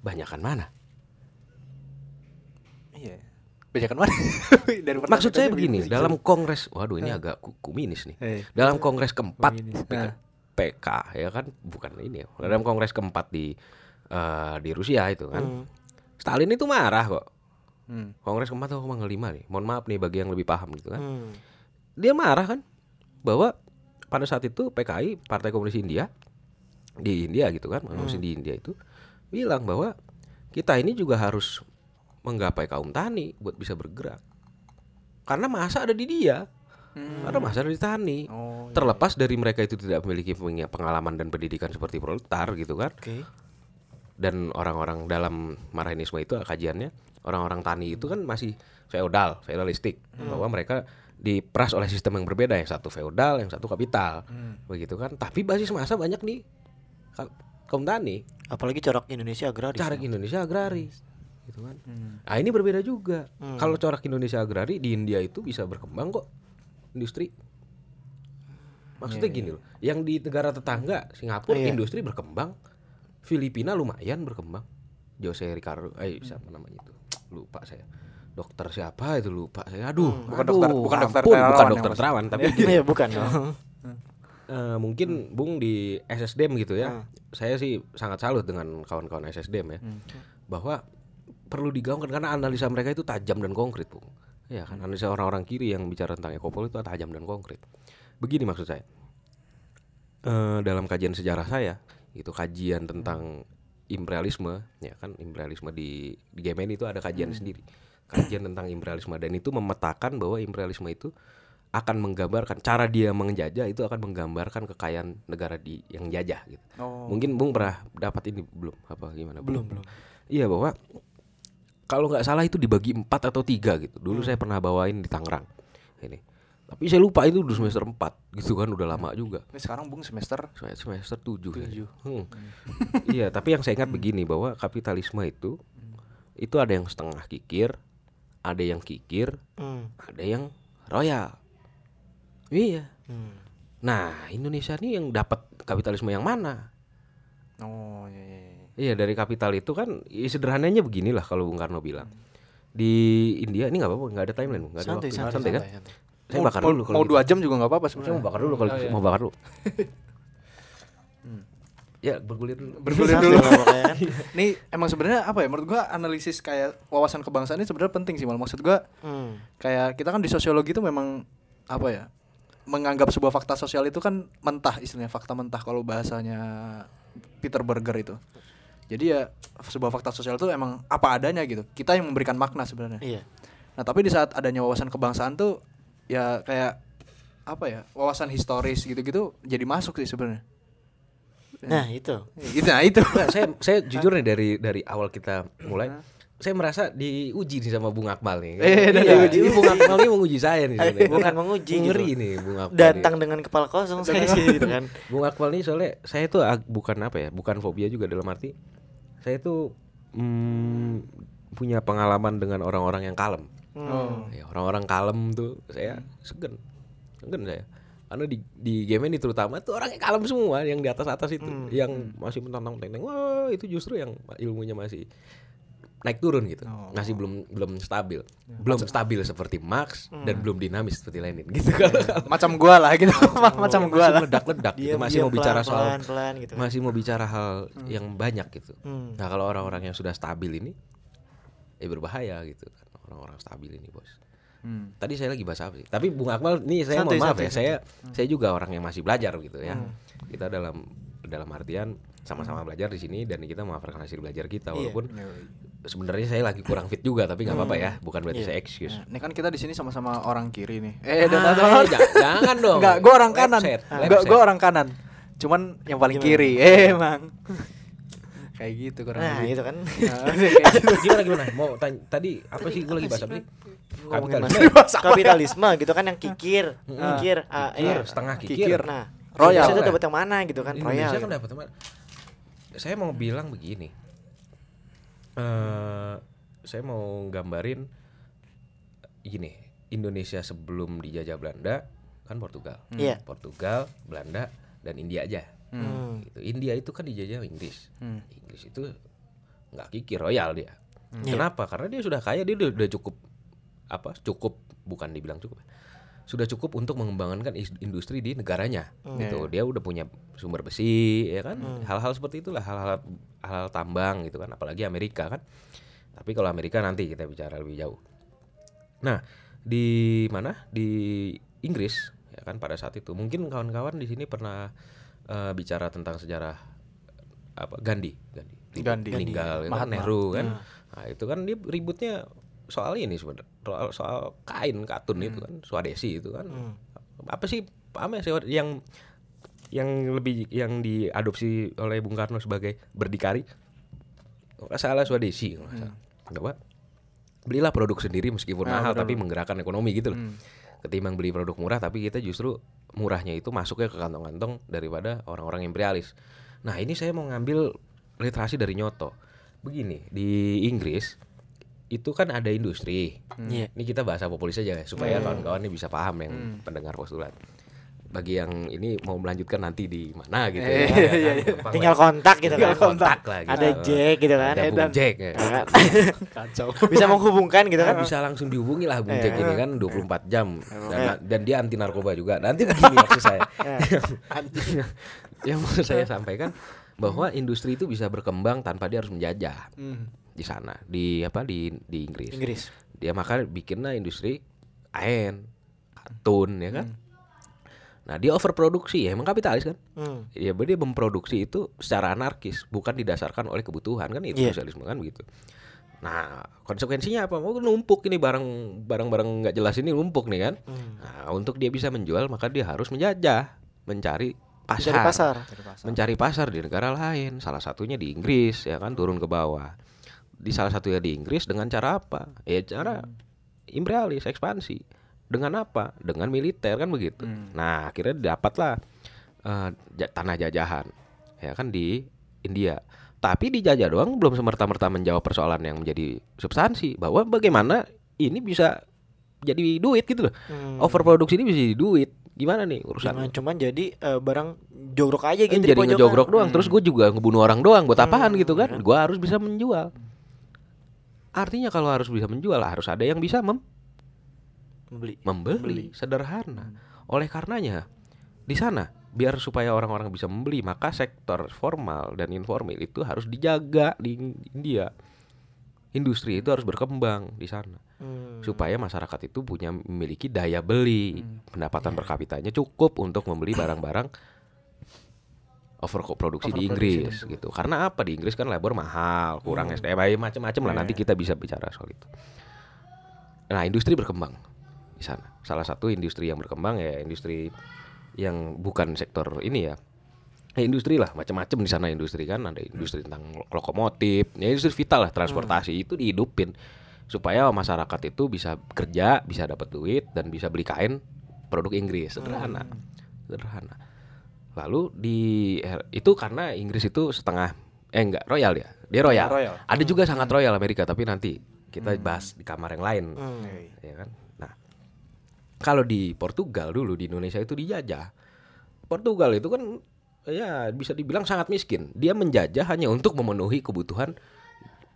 banyakan mana? Iya. Banyakan mana? Dari Maksud saya begini, dalam kongres, waduh ini agak ku- kuminis nih. Eh. Dalam kongres keempat Kuminis. PK, Nah. PK, ya kan, bukan ini ya. Dalam kongres keempat di eh, di Rusia itu kan, Hmm. Stalin itu marah kok. Hmm. Kongres keempat atau kongres kelima nih. Mohon maaf nih bagi yang lebih paham gitu kan. Hmm. Dia marah kan bahwa pada saat itu PKI Partai Komunis India di India gitu kan, manusia di India itu bilang bahwa kita ini juga harus menggapai kaum tani buat bisa bergerak. Karena masa ada di dia. Karena masa ada di tani. Oh, iya. Terlepas dari mereka itu tidak memiliki pengalaman dan pendidikan seperti proletar gitu kan. oke Dan orang-orang dalam Marxisme itu kajiannya orang-orang tani itu kan masih feodal, feodalistik bahwa mereka diperas oleh sistem yang berbeda, yang satu feodal, yang satu kapital. Hmm. Begitu kan. Tapi basis masa banyak nih ka- kaum tani, apalagi corak Indonesia agraris corak ya. Indonesia agraris. Gitu kan. Hmm. Nah, ini berbeda juga. Hmm. Kalau corak Indonesia agrari di India itu bisa berkembang kok industri. Maksudnya Iya, gini loh, yang di negara tetangga Singapura Iya. industri berkembang, Filipina lumayan berkembang. Jose Ricardo, eh siapa namanya itu? Lupa saya. Dokter siapa itu lupa saya. Aduh, Bukan aduh, dokter- bukan dokter ampun, Terawan bukan yang dokter terawan, tapi Iya bukan dong. eh, mungkin Bung di SSDM gitu ya. Hmm. Saya sih sangat salut dengan kawan-kawan SSDM ya. Hmm. Bahwa perlu digaungkan karena analisa mereka itu tajam dan konkret, Bung. Ya kan analisa orang-orang kiri yang bicara tentang ekopol itu tajam dan konkret. Begini maksud saya. Eh, dalam kajian sejarah saya, itu kajian tentang imperialisme, ya kan imperialisme di di GMN itu ada kajian sendiri. Kajian tentang imperialisme dan itu memetakan bahwa imperialisme itu akan menggambarkan cara dia menjajah itu akan menggambarkan kekayaan negara di yang jajah gitu. Oh. Mungkin Bung pernah dapat ini belum apa gimana? Belum belum Iya bahwa kalau nggak salah itu dibagi empat atau tiga gitu. Dulu saya pernah bawain di Tangerang. Ini Tapi saya lupa itu udah semester 4 gitu kan udah lama juga. Ini sekarang Bung semester Saya semester 7 Tujuh. Hmm. Iya, tapi yang saya ingat begini bahwa kapitalisme itu itu ada yang setengah kikir, ada yang kikir, Hmm. ada yang royal. Iya. Hmm. Nah, Indonesia ini yang dapat kapitalisme yang mana? Oh iya iya. iya. Iya, dari kapital itu kan ya sederhananya beginilah kalau Bung Karno bilang. Di India ini nggak apa-apa, nggak ada timeline, nggak ada Santai, waktu. santai, kan? santai, santai. Saya Mau- bakar mau, dulu kalau mau gitu. dua jam juga nggak apa-apa sebenarnya. mau bakar dulu kalau Oh, iya. mau bakar dulu. Ya, bergulir dulu. Bergulir dulu. lah pokoknya kan. Nih emang sebenarnya apa ya? Menurut gua analisis kayak wawasan kebangsaan ini sebenarnya penting sih mal. Maksud gua Hmm. kayak kita kan di sosiologi itu memang apa ya? Menganggap sebuah fakta sosial itu kan mentah istilahnya fakta mentah kalau bahasanya Peter Berger itu. Jadi ya sebuah fakta sosial itu emang apa adanya gitu. Kita yang memberikan makna sebenarnya. Iya. Nah, tapi di saat adanya wawasan kebangsaan tuh ya kayak apa ya? Wawasan historis gitu-gitu jadi masuk sih sebenarnya. Nah, itu. Itu nah itu. Nggak, saya saya jujur nih dari dari awal kita mulai saya merasa diuji nih sama Bung Akmal nih. Eh, dan iya, diuji. ini Bung Akmal ini menguji saya nih sebenarnya. Bukan menguji Ngeri gitu. nih Bung Akmal. Datang nih. dengan kepala kosong saya sih gitu kan. Bung Akmal nih soalnya saya tuh ag- bukan apa ya, bukan fobia juga dalam arti saya tuh mm, punya pengalaman dengan orang-orang yang kalem. Oh. Ya, orang-orang kalem tuh saya segen. Segen saya. Karena di di game ini terutama tuh orangnya kalem semua yang di atas-atas itu, yang masih mentang tentang wah itu justru yang ilmunya masih naik turun gitu. Oh. Masih belum belum stabil. Belum stabil seperti Max dan belum dinamis seperti Lenin gitu kalau Macam gua lah gitu. Macam gua lah. meledak-ledak gitu. Diam, Masih diam, mau bicara soal pelan, pelan gitu. masih mau bicara hal yang banyak gitu. Hmm. Nah, kalau orang-orang yang sudah stabil ini ya berbahaya gitu. Orang-orang stabil ini, Bos. Hmm. Tadi saya lagi bahas apa sih? Tapi Bung Akmal nih saya Santai, mohon maaf santai, ya. Saya saya juga orang yang masih belajar gitu ya. Kita dalam dalam artian sama-sama belajar di sini dan kita mengamalkan hasil belajar kita Iya. walaupun sebenarnya saya lagi kurang fit juga tapi nggak apa-apa ya. Bukan berarti Iya. saya excuse. Nah, ini kan kita di sini sama-sama orang kiri nih. Eh, Ah, ja- jangan dong. Enggak, gua orang kanan. Website, Gua orang kanan. Cuman yang paling kiri. Eh, emang. Kayak gitu kurang Nah, lebih. itu kan. Nah, gitu. gimana gimana? Mau tanya tadi apa sih gue lagi bahas apa sih? Kapitalisme. kapitalisme gitu kan yang kikir, kikir, Kikir, iya. setengah kikir. Kikir. Nah, Royal. Indonesia itu dapat yang mana gitu kan? Indonesia Royal. kan dapat teman. Saya mau bilang begini. eh saya mau gambarin gini, Indonesia sebelum dijajah Belanda kan Portugal. Iya. Portugal, Belanda dan India aja. Hmm. Gitu. India itu kan dijajah Inggris. Hmm. Inggris itu nggak kikir royal dia. Iya. Kenapa? Karena dia sudah kaya, dia udah, udah cukup apa? Cukup bukan dibilang cukup. Sudah cukup untuk mengembangkan industri di negaranya. Gitu. Dia udah punya sumber besi, ya kan? Hal-hal seperti itulah, hal-hal hal tambang gitu kan, apalagi Amerika kan. Tapi kalau Amerika nanti kita bicara lebih jauh. Nah, di mana? Di Inggris ya kan pada saat itu. Mungkin kawan-kawan di sini pernah eh, bicara tentang sejarah apa Gandhi, Gandhi. Ribut Gandhi. meninggal ya kan Mahatma. Nehru kan. Nah, itu kan dia ributnya soal ini sebenarnya soal, soal kain katun itu kan Swadesi itu kan. Apa sih apa sih yang yang lebih yang diadopsi oleh Bung Karno sebagai berdikari? Nggak salah Swadesi kalau nggak salah. Kenapa? Belilah produk sendiri meskipun Nah, mahal tapi menggerakkan ekonomi gitu loh. Hmm. Ketimbang beli produk murah tapi kita justru murahnya itu masuknya ke kantong-kantong daripada orang-orang imperialis. Nah, ini saya mau ngambil literasi dari Nyoto. Begini, di Inggris itu kan ada industri. Iya. Ini kita bahasa populis aja ya, supaya kawan-kawan ini bisa paham yang pendengar postulat. Bagi yang ini mau melanjutkan nanti di mana gitu ya. Eh, ya iya, kan, iya. Tinggal lah. kontak gitu Tinggal kan. kontak lah gitu. Ada Jack gitu kan. Ada Bung. Jack ya. Kacau. Bisa menghubungkan gitu kan. bisa langsung dihubungi lah Bung Jack ini kan 24 jam dan, dan dia anti narkoba juga. Nanti begini maksud saya. yang mau saya sampaikan bahwa industri itu bisa berkembang tanpa dia harus menjajah Hmm. di sana di apa di di Inggris. Inggris. Dia maka bikinlah industri kain, katun ya kan. Nah, dia overproduksi ya emang kapitalis kan. Hmm. Ya dia memproduksi itu secara anarkis, bukan didasarkan oleh kebutuhan kan itu Iya. sosialisme kan begitu. Nah, konsekuensinya apa? Mau numpuk ini barang barang-barang nggak jelas ini numpuk nih kan. Hmm. Nah, untuk dia bisa menjual maka dia harus menjajah, mencari pasar. Mencari pasar. Mencari pasar di negara lain, salah satunya di Inggris ya kan turun ke bawah. Di salah satunya di Inggris dengan cara apa? Ya cara imperialis, ekspansi. Dengan apa? Dengan militer kan begitu. Nah, akhirnya dapatlah ja- tanah jajahan ya kan di India. Tapi dijajah doang belum semerta-merta menjawab persoalan yang menjadi substansi bahwa bagaimana ini bisa jadi duit gitu loh. Hmm. Overproduksi ini bisa jadi duit. Gimana nih urusan? Jangan cuman jadi eh, barang jogrok aja gitu Kan di jadi ngejogrok doang terus gue juga ngebunuh orang doang buat apaan gitu kan gue harus bisa menjual artinya kalau harus bisa menjual harus ada yang bisa mem- Membeli. membeli. Sederhana. Oleh karenanya di sana biar supaya orang-orang bisa membeli maka sektor formal dan informal itu harus dijaga di India. Industri itu harus berkembang di sana. Hmm. supaya masyarakat itu punya memiliki daya beli. Pendapatan per kapitanya cukup untuk membeli barang-barang overproduksi di Inggris gitu. Karena apa? Di Inggris kan labor mahal kurang SDM ya macam-macam lah. Nanti kita bisa bicara soal itu. Nah industri berkembang sana. Salah satu industri yang berkembang ya industri yang bukan sektor ini ya. Ya, industri lah macam-macam di sana industri kan. Ada industri tentang lo- lokomotif ya industri vital lah transportasi itu dihidupin. Supaya masyarakat itu bisa kerja bisa dapat duit dan bisa beli kain produk Inggris. Sederhana. Sederhana. Lalu di itu karena Inggris itu setengah eh enggak royal ya? Dia royal, royal. ada juga sangat royal Amerika tapi nanti kita bahas di kamar yang lain. Hmm. ya kan kalau di Portugal dulu di Indonesia itu dijajah Portugal itu kan ya bisa dibilang sangat miskin dia menjajah hanya untuk memenuhi kebutuhan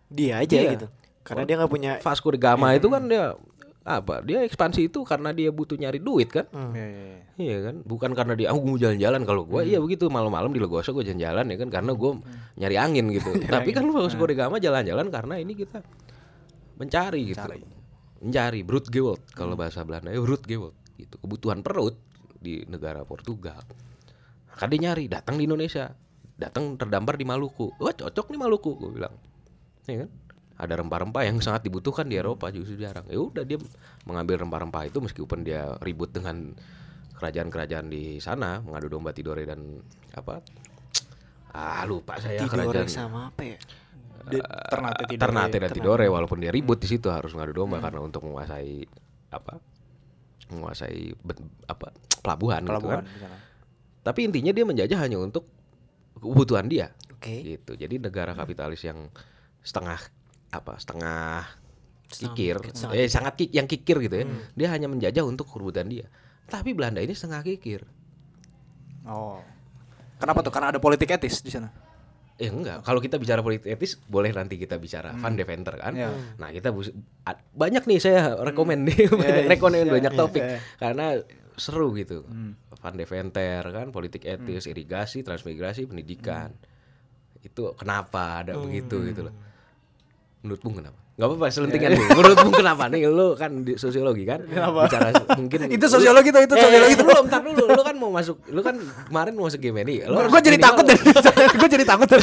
Dia aja Iya. gitu. Karena dia nggak punya Vasco da Gama itu kan dia apa dia ekspansi itu karena dia butuh nyari duit kan Hmm. Iya, iya, iya. Iya kan, bukan karena dia aku mau jalan-jalan kalau gua iya begitu malam-malam di Legoso gua jalan-jalan ya kan karena gua nyari angin gitu. Tapi kan Vasco da Gama jalan-jalan karena ini kita mencari gitu. Mencari brut geweld kalau bahasa Belanda ya brut geweld gitu. Kebutuhan perut di negara Portugal. Maka dia nyari datang di Indonesia. Datang terdampar di Maluku. Wah, cocok nih Maluku gua bilang. Ya kan? Ada rempah-rempah yang sangat dibutuhkan di Eropa justru jarang. Ya udah dia mengambil rempah-rempah itu meskipun dia ribut dengan kerajaan-kerajaan di sana mengadu domba Tidore dan apa ah lupa saya Tidore kerajaan sama apa ya? Di- Ternate Tidore. Ternate dan Tidore walaupun dia ribut di situ harus mengadu domba karena untuk menguasai apa menguasai ben- apa pelabuhan, gitu Pelabuhan kan di sana. tapi intinya dia menjajah hanya untuk kebutuhan dia Oke. gitu jadi negara kapitalis yang setengah apa setengah Setengah kikir setengah eh sangat kik yang kikir gitu ya dia hanya menjajah untuk kebutuhan dia tapi Belanda ini setengah kikir Oh. Kenapa tuh? Karena ada politik etis di sana. Eh enggak, kalau kita bicara politik etis boleh nanti kita bicara Van Deventer kan. Iya. Nah, kita banyak nih saya rekomend nih, banyak iya, rekomend iya, banyak iya, topik iya. karena seru gitu. Van Deventer kan politik etis, irigasi, transmigrasi, pendidikan. Itu kenapa ada begitu gitu loh. Menurut Bung kenapa? Gak apa-apa, selentingan dulu. Menurut Bung kenapa nih? Lu kan di sosiologi kan? Bicara mungkin Itu sosiologi tuh, itu Eh, sosiologi itu belum, ntar dulu. Lu kan mau masuk, lu kan kemarin mau masuk GMNI. Lu Gue jadi takut dari gue jadi takut dari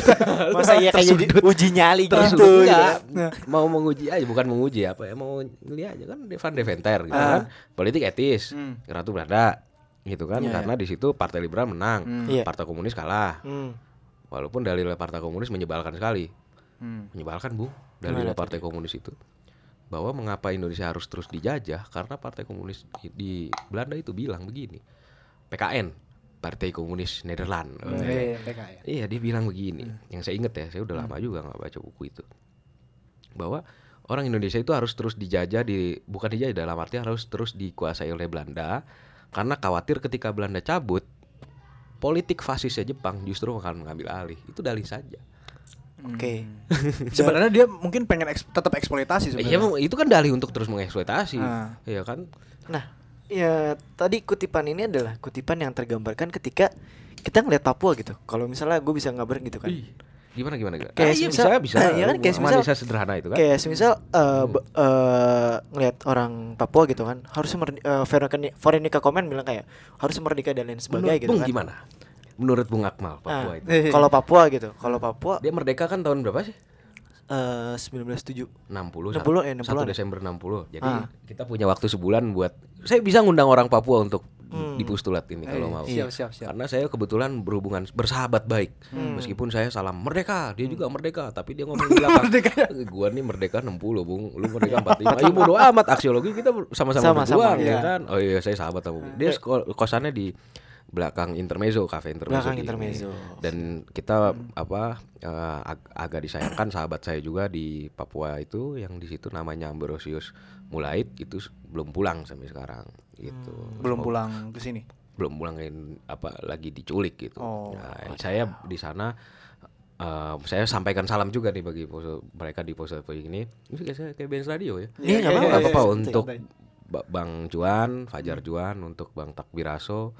Masa iya kayak jadi uji nyali gitu. enggak mau menguji aja bukan menguji apa ya mau ngeliat aja kan Van Deventer gitu Ah. kan politik etis Hmm. Ratu Belanda gitu kan Iya, karena di situ Partai Liberal menang Iya. Partai Komunis kalah Hmm. walaupun dalil Partai Komunis menyebalkan sekali Hmm. menyebalkan bu tuh, Partai Komunis itu. Bahwa mengapa Indonesia harus terus dijajah karena Partai Komunis di, di Belanda itu bilang begini. PKN Partai Komunis Nederland. Iya, PKN. Iya dia bilang begini, yang saya inget ya, saya udah lama juga nggak baca buku itu, bahwa orang Indonesia itu harus terus dijajah di, bukan dijajah dalam arti harus terus dikuasai oleh Belanda, karena khawatir ketika Belanda cabut, politik fasisnya Jepang justru akan mengambil alih, itu dalih saja. Oke. Sebenarnya dia mungkin pengen eks- tetap eksploitasi sebenarnya. Iya, itu kan dalih untuk terus mengeksploitasi, Ah. ya kan? Nah, ya tadi kutipan ini adalah kutipan yang tergambarkan ketika kita ngeliat Papua gitu. Kalau misalnya gue bisa ngabarin gitu kan. Gimana gimana? gimana? Kayak Ah, iya, semisal- bisa bisa, iya kan, kayak semisal- Malaysia sederhana itu kan? Kayak semisal eh, be- eh, ngeliat orang Papua gitu kan, harus eh, Veronica Veronica Komen bilang kayak harus merdeka dan lain Menurut sebagainya gitu Bung kan. gimana? Menurut Bung Akmal Papua Ah, itu, Kalau Papua gitu, kalau Papua dia merdeka kan tahun berapa sih? eh 1907. 60 60, satu- ya, 60 satu -an. Desember 60. Jadi Ah. kita punya waktu sebulan buat saya bisa ngundang orang Papua untuk di Pustulat ini kalau Eh, mau. siap, siap, siap. Karena saya kebetulan berhubungan bersahabat baik. Meskipun saya salam merdeka, dia juga merdeka, tapi dia ngomong di belakang. gua nih merdeka 60, Bung. Lu merdeka 45. Ayo bodo amat aksiologi kita sama-sama Sama-sama, berjuang iya. ya kan. Oh iya, saya sahabat sama. Dia sko- kosannya di belakang intermezzo, cafe intermezzo. Belakang di- intermezzo. Dan kita apa eh, ag- agak disayangkan sahabat saya juga di Papua itu yang di situ namanya Ambrosius Mulait itu belum pulang sampai sekarang gitu. Belum Semoga- pulang ke sini. belum pulangin apa lagi diculik gitu. Oh, Nah, saya di sana eh, saya sampaikan salam juga nih bagi pose- mereka di pose ini. Ini kayak saya kayak Benz Radio ya. Iya, nggak Nggak apa-apa. apa-apa Santai. untuk Ba- Bang Juan, Fajar Juan, untuk Bang Takbiraso.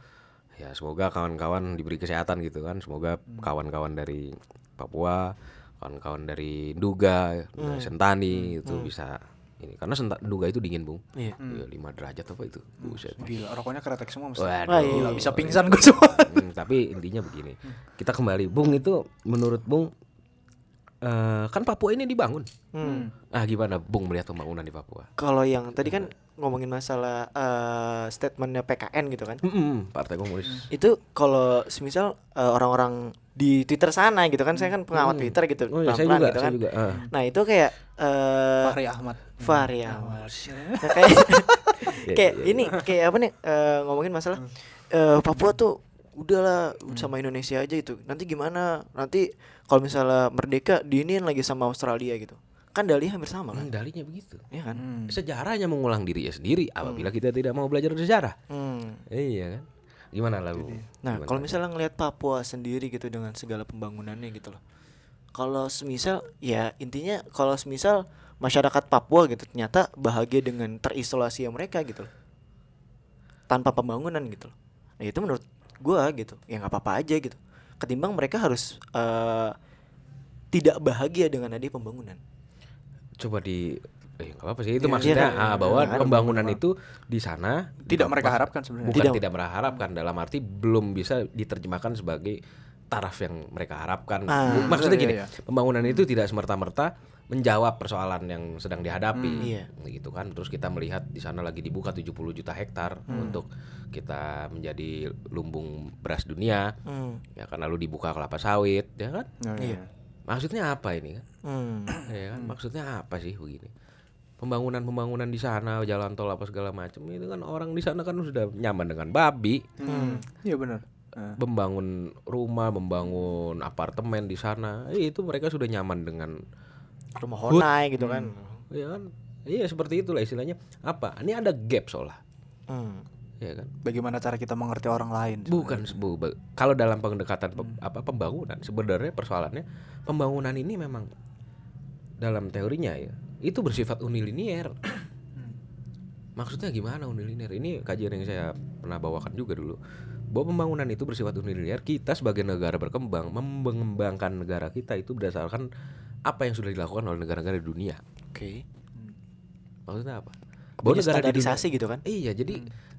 Ya semoga kawan-kawan diberi kesehatan gitu kan. Semoga kawan-kawan dari Papua, kawan-kawan dari Duga, dari Sentani itu bisa ini karena Senta- Duga itu dingin bung. Iya. Iya, 5 derajat apa itu? Buset. Gila, rokoknya kretek semua mesti. Waduh. Gila, bisa pingsan gue semua. Hmm, tapi intinya begini. Kita kembali, Bung itu menurut Bung eh, kan Papua ini dibangun. Hmm. Ah gimana Bung melihat pembangunan di Papua? Kalau yang tadi kan ngomongin masalah eh, statementnya PKN gitu kan. Mm-mm, Partai Komunis. Itu kalau semisal eh, orang-orang di Twitter sana gitu kan, saya kan pengawat Twitter gitu, Oh iya, saya juga, gitu saya kan. juga. ah. Nah itu kayak eh Fahri Ahmad. Fahri Ahmad. Nah, kayak kayak ini kayak apa nih eh, ngomongin masalah eh, Papua tuh udahlah sama Indonesia aja itu. Nanti gimana? Nanti kalau misalnya merdeka diinin lagi sama Australia gitu. Kan dalihnya hampir sama kan? Hmm, dalinya begitu. Ya kan? Hmm. Sejarahnya mengulang diri ya sendiri apabila kita tidak mau belajar sejarah. Hmm. Iya kan? Gimana lalu? Nah, kalau misalnya ngelihat Papua sendiri gitu dengan segala pembangunannya gitu loh. Kalau semisal ya intinya kalau semisal masyarakat Papua gitu ternyata bahagia dengan terisolasi mereka gitu loh. Tanpa pembangunan gitu loh. Nah, itu menurut gua gitu. Ya nggak apa-apa aja gitu. Ketimbang mereka harus eh, tidak bahagia dengan adanya pembangunan. coba di eh nggak apa sih itu Iya, maksudnya iya, ah, bahwa iya, pembangunan itu di sana Tidak mereka harapkan sebenarnya. bukan Tidak. tidak berharapkan dalam arti belum bisa diterjemahkan sebagai taraf yang mereka harapkan Ah, maksudnya iya, gini iya. pembangunan itu tidak semerta-merta menjawab persoalan yang sedang dihadapi Hmm, iya. gitu kan terus kita melihat di sana lagi dibuka 70 juta hektar Hmm. untuk kita menjadi lumbung beras dunia Hmm. ya kan lalu dibuka kelapa sawit ya kan Oh, Iya. maksudnya apa ini kan Hmm. ya kan maksudnya apa sih begini pembangunan-pembangunan di sana jalan tol apa segala macam itu kan orang di sana kan sudah nyaman dengan babi Hmm. Iya benar. Nah, membangun rumah membangun apartemen di sana itu mereka sudah nyaman dengan Rumah Honai gitu kan. ya kan? Iya seperti itulah istilahnya. Apa? Ini ada gap soalnya. Hmm. ya kan? Bagaimana cara kita mengerti orang lain? bukan bu- bu- kalau dalam pendekatan pem- apa pembangunan sebenarnya persoalannya pembangunan ini memang dalam teorinya ya itu bersifat unilinier. Maksudnya gimana unilinier? Ini kajian yang saya pernah bawakan juga dulu. Bahwa pembangunan itu bersifat unilinier kita sebagai negara berkembang mengembangkan negara kita itu berdasarkan apa yang sudah dilakukan oleh negara-negara di dunia Oke. maksudnya apa Punya negara di dunia- gitu kan? Iya, jadi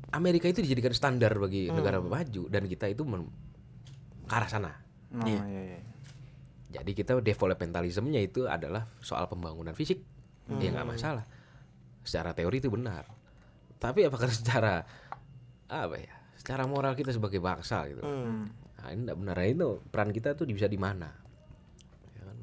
Amerika itu dijadikan standar bagi negara maju dan kita itu men- ke arah sana. Oh, Iya. iya, iya. Jadi kita developmentalismnya itu adalah soal pembangunan fisik. Ya nggak masalah. Secara teori itu benar. Tapi apakah secara apa ya? Secara moral kita sebagai bangsa gitu. Hmm. Nah, ini enggak benar. Nah, itu peran kita tuh bisa di mana?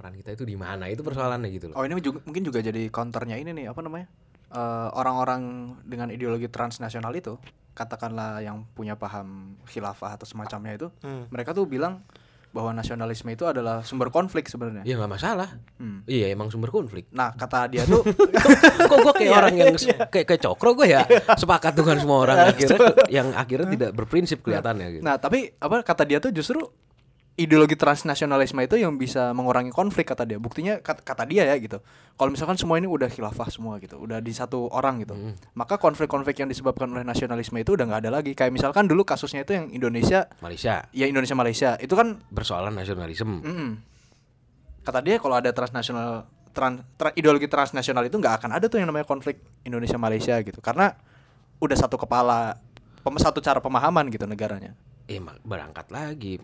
Peran kita itu di mana? Itu persoalannya gitu loh. Oh ini juga, mungkin juga jadi counternya ini nih apa namanya Eh, orang-orang dengan ideologi transnasional itu katakanlah yang punya paham khilafah atau semacamnya itu Hmm. mereka tuh bilang bahwa nasionalisme itu adalah sumber konflik sebenarnya. Ya nggak masalah. Hmm. Iya, emang sumber konflik. Nah kata dia tuh kok gue kayak orang yang kayak kayak cokro gue ya sepakat dengan semua orang akhirnya yang akhirnya tidak berprinsip kelihatannya gitu. Nah, tapi apa kata dia tuh justru ideologi transnasionalisme itu yang bisa mengurangi konflik kata dia. Buktinya kat- kata dia ya gitu. Kalau misalkan semua ini udah khilafah semua gitu, udah di satu orang gitu. Maka konflik-konflik yang disebabkan oleh nasionalisme itu udah nggak ada lagi. Kayak misalkan dulu kasusnya itu yang Indonesia Malaysia ya Indonesia Malaysia. Itu kan persoalan nasionalisme. mm-mm. kata dia kalau ada transnasional tran, tra- ideologi transnasional itu nggak akan ada tuh yang namanya konflik Indonesia Malaysia gitu. Karena udah satu kepala satu cara pemahaman gitu negaranya. Eh berangkat lagi.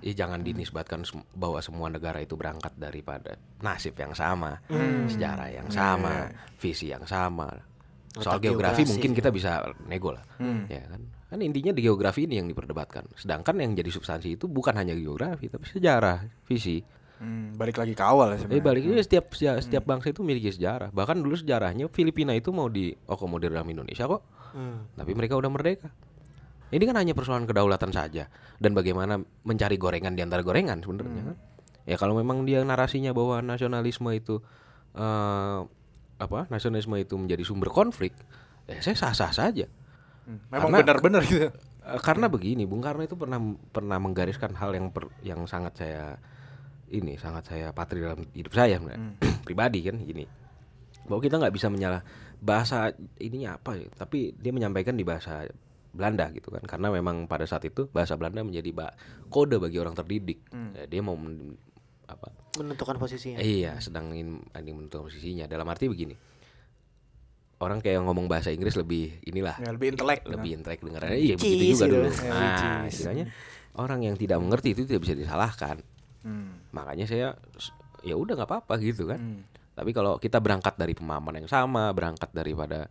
Eh jangan dinisbatkan sem- bahwa semua negara itu berangkat daripada nasib yang sama, sejarah yang sama, visi yang sama. Soal geografi geografi. mungkin kita bisa nego lah, Hmm. ya kan. Kan intinya di geografi ini yang diperdebatkan. Sedangkan yang jadi substansi itu bukan hanya geografi tapi sejarah, visi. Hmm, balik lagi ke awal ya Eh sebenarnya. balik ini setiap seja- setiap bangsa itu memiliki sejarah. Bahkan dulu sejarahnya Filipina itu mau diakomodir dalam Indonesia kok. Hmm. Tapi mereka udah merdeka. Ini kan hanya persoalan kedaulatan saja dan bagaimana mencari gorengan di antara gorengan sebenarnya kan. Ya kalau memang dia narasinya bahwa nasionalisme itu eh apa? Nasionalisme itu menjadi sumber konflik, ya saya sah-sah saja. Hmm, Memang benar-benar gitu. Eh, karena begini, Bung Karno itu pernah pernah menggariskan hal yang per- yang sangat saya ini sangat saya patri dalam hidup saya sebenarnya. pribadi kan gini. Bahwa kita nggak bisa menyalah bahasa ininya apa ya, tapi dia menyampaikan di bahasa Belanda gitu kan. Karena memang pada saat itu bahasa Belanda menjadi ba- kode bagi orang terdidik. Ya, dia mau men- apa? menentukan posisinya Iya, sedang ingin ingin menentukan posisinya. Dalam arti begini. Orang kayak ngomong bahasa Inggris lebih inilah Ya, lebih intelek. lebih intelek dengarannya iya begitu juga gitu. dulu Ya, nah istilahnya orang yang tidak mengerti itu tidak bisa disalahkan Hmm. makanya saya ya udah nggak apa-apa gitu kan Hmm. tapi kalau kita berangkat dari pemahaman yang sama berangkat daripada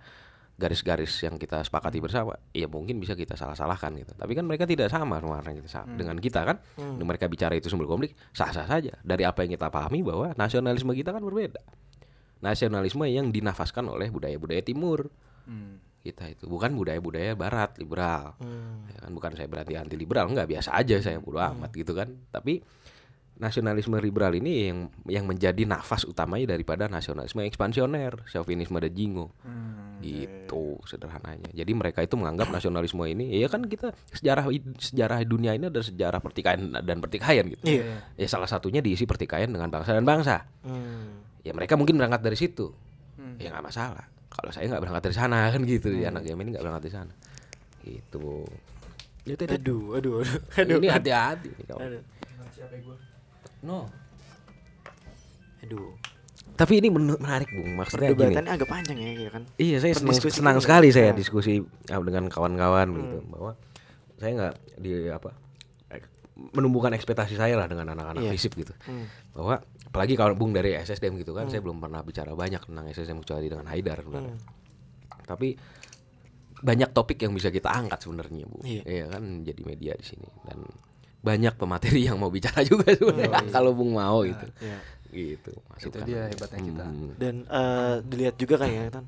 garis-garis yang kita sepakati bersama ya mungkin bisa kita salah-salahkan gitu. Tapi kan mereka tidak sama dengan kita sa- dengan kita kan. Dengan mereka bicara itu sumber konflik sah-sah saja. Dari apa yang kita pahami bahwa nasionalisme kita kan berbeda. Nasionalisme yang dinafaskan oleh budaya-budaya timur. Hmm. kita itu bukan budaya-budaya barat liberal. Hmm. Ya kan bukan saya berarti anti liberal nggak biasa aja saya bodo amat gitu kan. Tapi nasionalisme liberal ini yang yang menjadi nafas utamanya daripada nasionalisme ekspansioner chauvinisme dan jingo. Hmm. gitu sederhananya. Jadi mereka itu menganggap nasionalisme ini ya kan kita sejarah sejarah dunia ini adalah sejarah pertikaian dan pertikaian gitu. Iya. ya salah satunya diisi pertikaian dengan bangsa dan bangsa. Hmm. ya mereka mungkin berangkat dari situ. Hmm. ya nggak masalah. Kalau saya nggak berangkat dari sana kan gitu. Ya anak game ini nggak berangkat dari sana. Gitu. Itu itu aduh aduh aduh aduh. ini hati-hati nih kawan. aduh no. Aduh. Tapi ini men- menarik bung. Maksudnya gini. Perdebatannya agak panjang ya ya kan? Iya saya senang, senang sekali saya Nah. diskusi uh, dengan kawan-kawan gitu bahwa saya nggak di apa menumbuhkan ekspektasi saya lah dengan anak-anak Iya. FISIP gitu. Hmm. bahwa apalagi kalau bung dari SSDM gitu kan saya belum pernah bicara banyak tentang SSDM kecuali dengan Haidar sebenarnya. Hmm. tapi banyak topik yang bisa kita angkat sebenarnya bu. Iya. kan jadi media di sini. Dan banyak pemateri yang mau bicara juga sebenarnya kalau bung mau gitu Iya. gitu masukkan dia aja. hebatnya kita. Hmm. dan eh, dilihat juga kan ya kan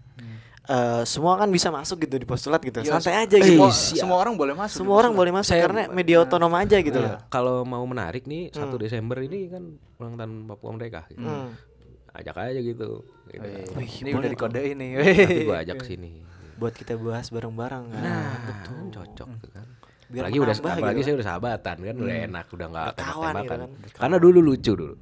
Eh, semua kan bisa masuk gitu di postulat gitu Iya, santai aja semua, gitu semua orang boleh masuk. semua orang boleh masuk Saya- karena media otonom aja gitu loh Iya, kalau mau menarik nih 1 Desember ini kan ulang tahun Papua Merdeka gitu. Hmm. ajak aja gitu, gitu. Wih, Wih, ini boleh udah dikode ini. nanti gua ajak sini buat kita bahas bareng-bareng kan nah kan cocok tuh kan Biar apalagi udah menambah apalagi gitu saya udah sahabatan kan udah enak udah nggak tembak-tembakan gitu kan. karena dulu lucu dulu.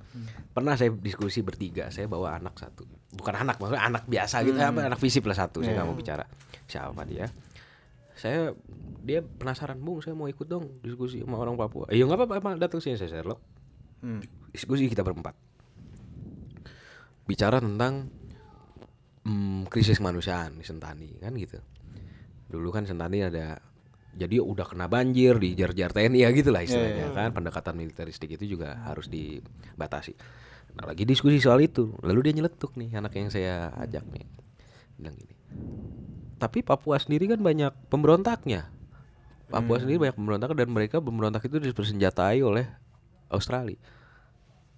Pernah saya diskusi bertiga saya bawa anak satu. Bukan anak maksudnya anak biasa gitu apa anak visip lah satu saya nggak mau bicara siapa dia. Saya dia penasaran bung saya mau ikut dong diskusi sama orang Papua. Iya nggak apa-apa emang datang sini saya Sherlock. Hmm. diskusi kita berempat. Bicara tentang mm, krisis kemanusiaan di Sentani kan gitu. Dulu kan Sentani ada jadi udah kena banjir di jar-jar TNI ya gitulah istilahnya kan. pendekatan militeristik itu juga harus dibatasi. Nah lagi diskusi soal itu. Lalu dia nyeletuk nih anak yang saya ajak nih. Bilang gini tapi Papua sendiri kan banyak pemberontaknya. Papua sendiri banyak pemberontak dan mereka pemberontak itu dipersenjatai oleh Australia.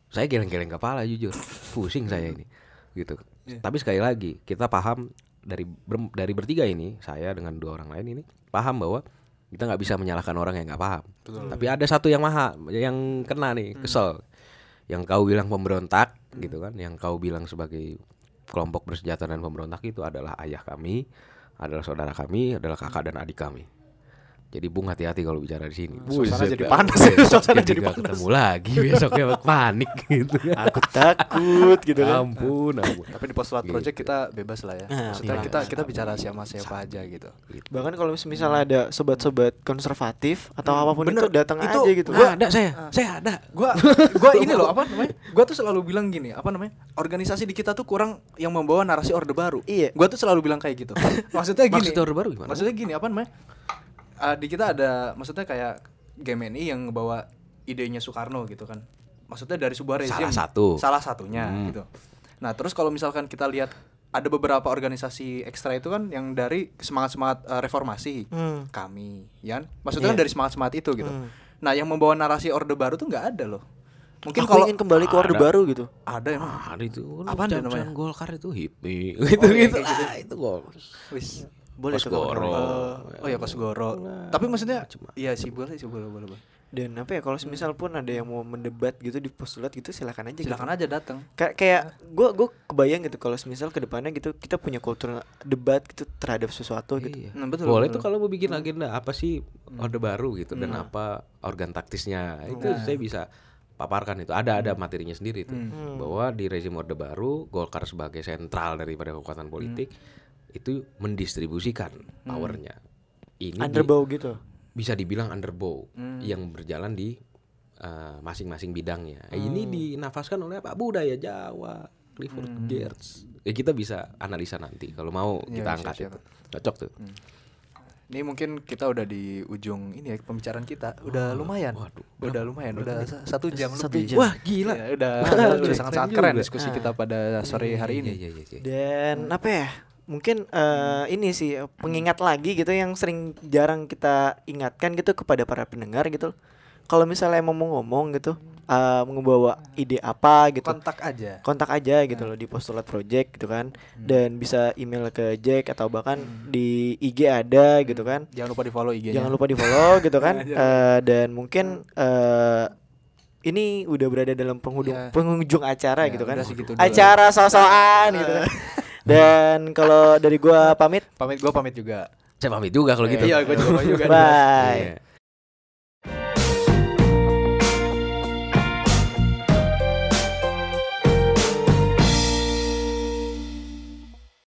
Saya geleng-geleng kepala jujur. Pusing saya ini gitu. Tapi sekali lagi kita paham dari ber- dari bertiga ini saya dengan dua orang lain ini paham bahwa kita nggak bisa menyalahkan orang yang nggak paham. Tapi ada satu yang maha yang kena nih kesel. Yang kau bilang pemberontak gitu kan. Yang kau bilang sebagai kelompok bersenjata dan pemberontak itu adalah ayah kami adalah saudara kami adalah kakak dan adik kami jadi bung hati-hati kalau bicara di sini Suasana Buset, jadi panas ya, suasana jadi panas. ketemu lagi besoknya panik gitu aku takut gitu kan ampun ampun Tapi di postulat Gitu. project kita bebas lah ya. Nah, Maksudnya bebas. kita kita bicara siapa siapa aja gitu. bahkan kalau misalnya ada sobat-sobat konservatif atau apa pun Bener, itu datang itu aja gitu Gua ada saya saya ada Gua gua ini loh apa namanya? Gua tuh selalu bilang gini, apa namanya? Organisasi di kita tuh kurang yang membawa narasi orde baru. Iya. Gua tuh selalu bilang kayak gitu. Maksudnya gini. Maksudnya Orde Baru gimana? Maksudnya gini, apa namanya? Eh, di kita ada maksudnya kayak GMNI yang ngebawa idenya Soekarno gitu kan. Maksudnya dari sebuah rezim. Salah satu. Salah satunya Hmm. gitu. Nah, terus kalau misalkan kita lihat ada beberapa organisasi ekstra itu kan yang dari semangat semangat reformasi Hmm. kami, ya? Maksudnya kan Iya. dari semangat semangat itu gitu. Hmm. Nah, yang membawa narasi orde baru tuh nggak ada loh. Mungkin kalau ingin kembali ke orde baru gitu. ada emang. ada itu tuh namanya? Golkar itu hippie gitu iya, gitu gitu. ah, itu gol Wis. Boleh Kosgoro. kawan-kawan. Eh, oh ya Kosgoro. Tapi maksudnya iya sih boleh sih boleh boleh. boleh. Dan apa ya kalau semisal pun ada yang mau mendebat gitu di postulat gitu silakan aja. Silakan aja datang. Kayak kayak gue gue kebayang gitu kalau semisal ke depannya gitu kita punya kultur debat gitu terhadap sesuatu gitu. Iya. Nah, betul, Boleh betul. tuh kalau mau bikin agenda apa sih orde baru gitu dan apa organ taktisnya itu saya bisa paparkan itu ada ada materinya sendiri tuh bahwa di rezim orde baru Golkar sebagai sentral daripada kekuatan politik itu mendistribusikan powernya ini di- Underbow gitu. bisa dibilang underbow yang berjalan di uh, masing-masing bidangnya. Eh, Ini dinafaskan oleh Pak Budaya Jawa, Clifford Geertz. Ya kita bisa analisa nanti kalau mau Iya, kita siap, angkat siap. itu. Cocok tuh. Ini mungkin kita udah di ujung ini ya pembicaraan kita. Udah lumayan. waduh. udah lumayan. Udah sa- satu jam Satu lebih. jam. Wah, gila. Ya, udah udah sangat-sangat juga. keren diskusi kita pada sore hari ini. Iya, iya, iya, iya. Dan apa ya? Mungkin eh, ini sih pengingat lagi gitu yang sering jarang kita ingatkan gitu kepada para pendengar gitu. Kalau misalnya emang mau ngomong gitu, eh membawa ide apa gitu. Kontak aja. kontak aja gitu loh di postulat project gitu kan. Dan bisa email ke Jack atau bahkan di IG ada gitu kan. Jangan lupa di follow IG-nya. jangan lupa di follow gitu kan. Eh, dan mungkin eh ini udah berada dalam penghujung Ya. penghujung acara Ya, gitu kan. acara so-soan gitu. kan dan kalau dari gua pamit Pamit gue pamit juga. Saya pamit juga kalau gitu. Iya, gue juga pamit juga. bye Iya.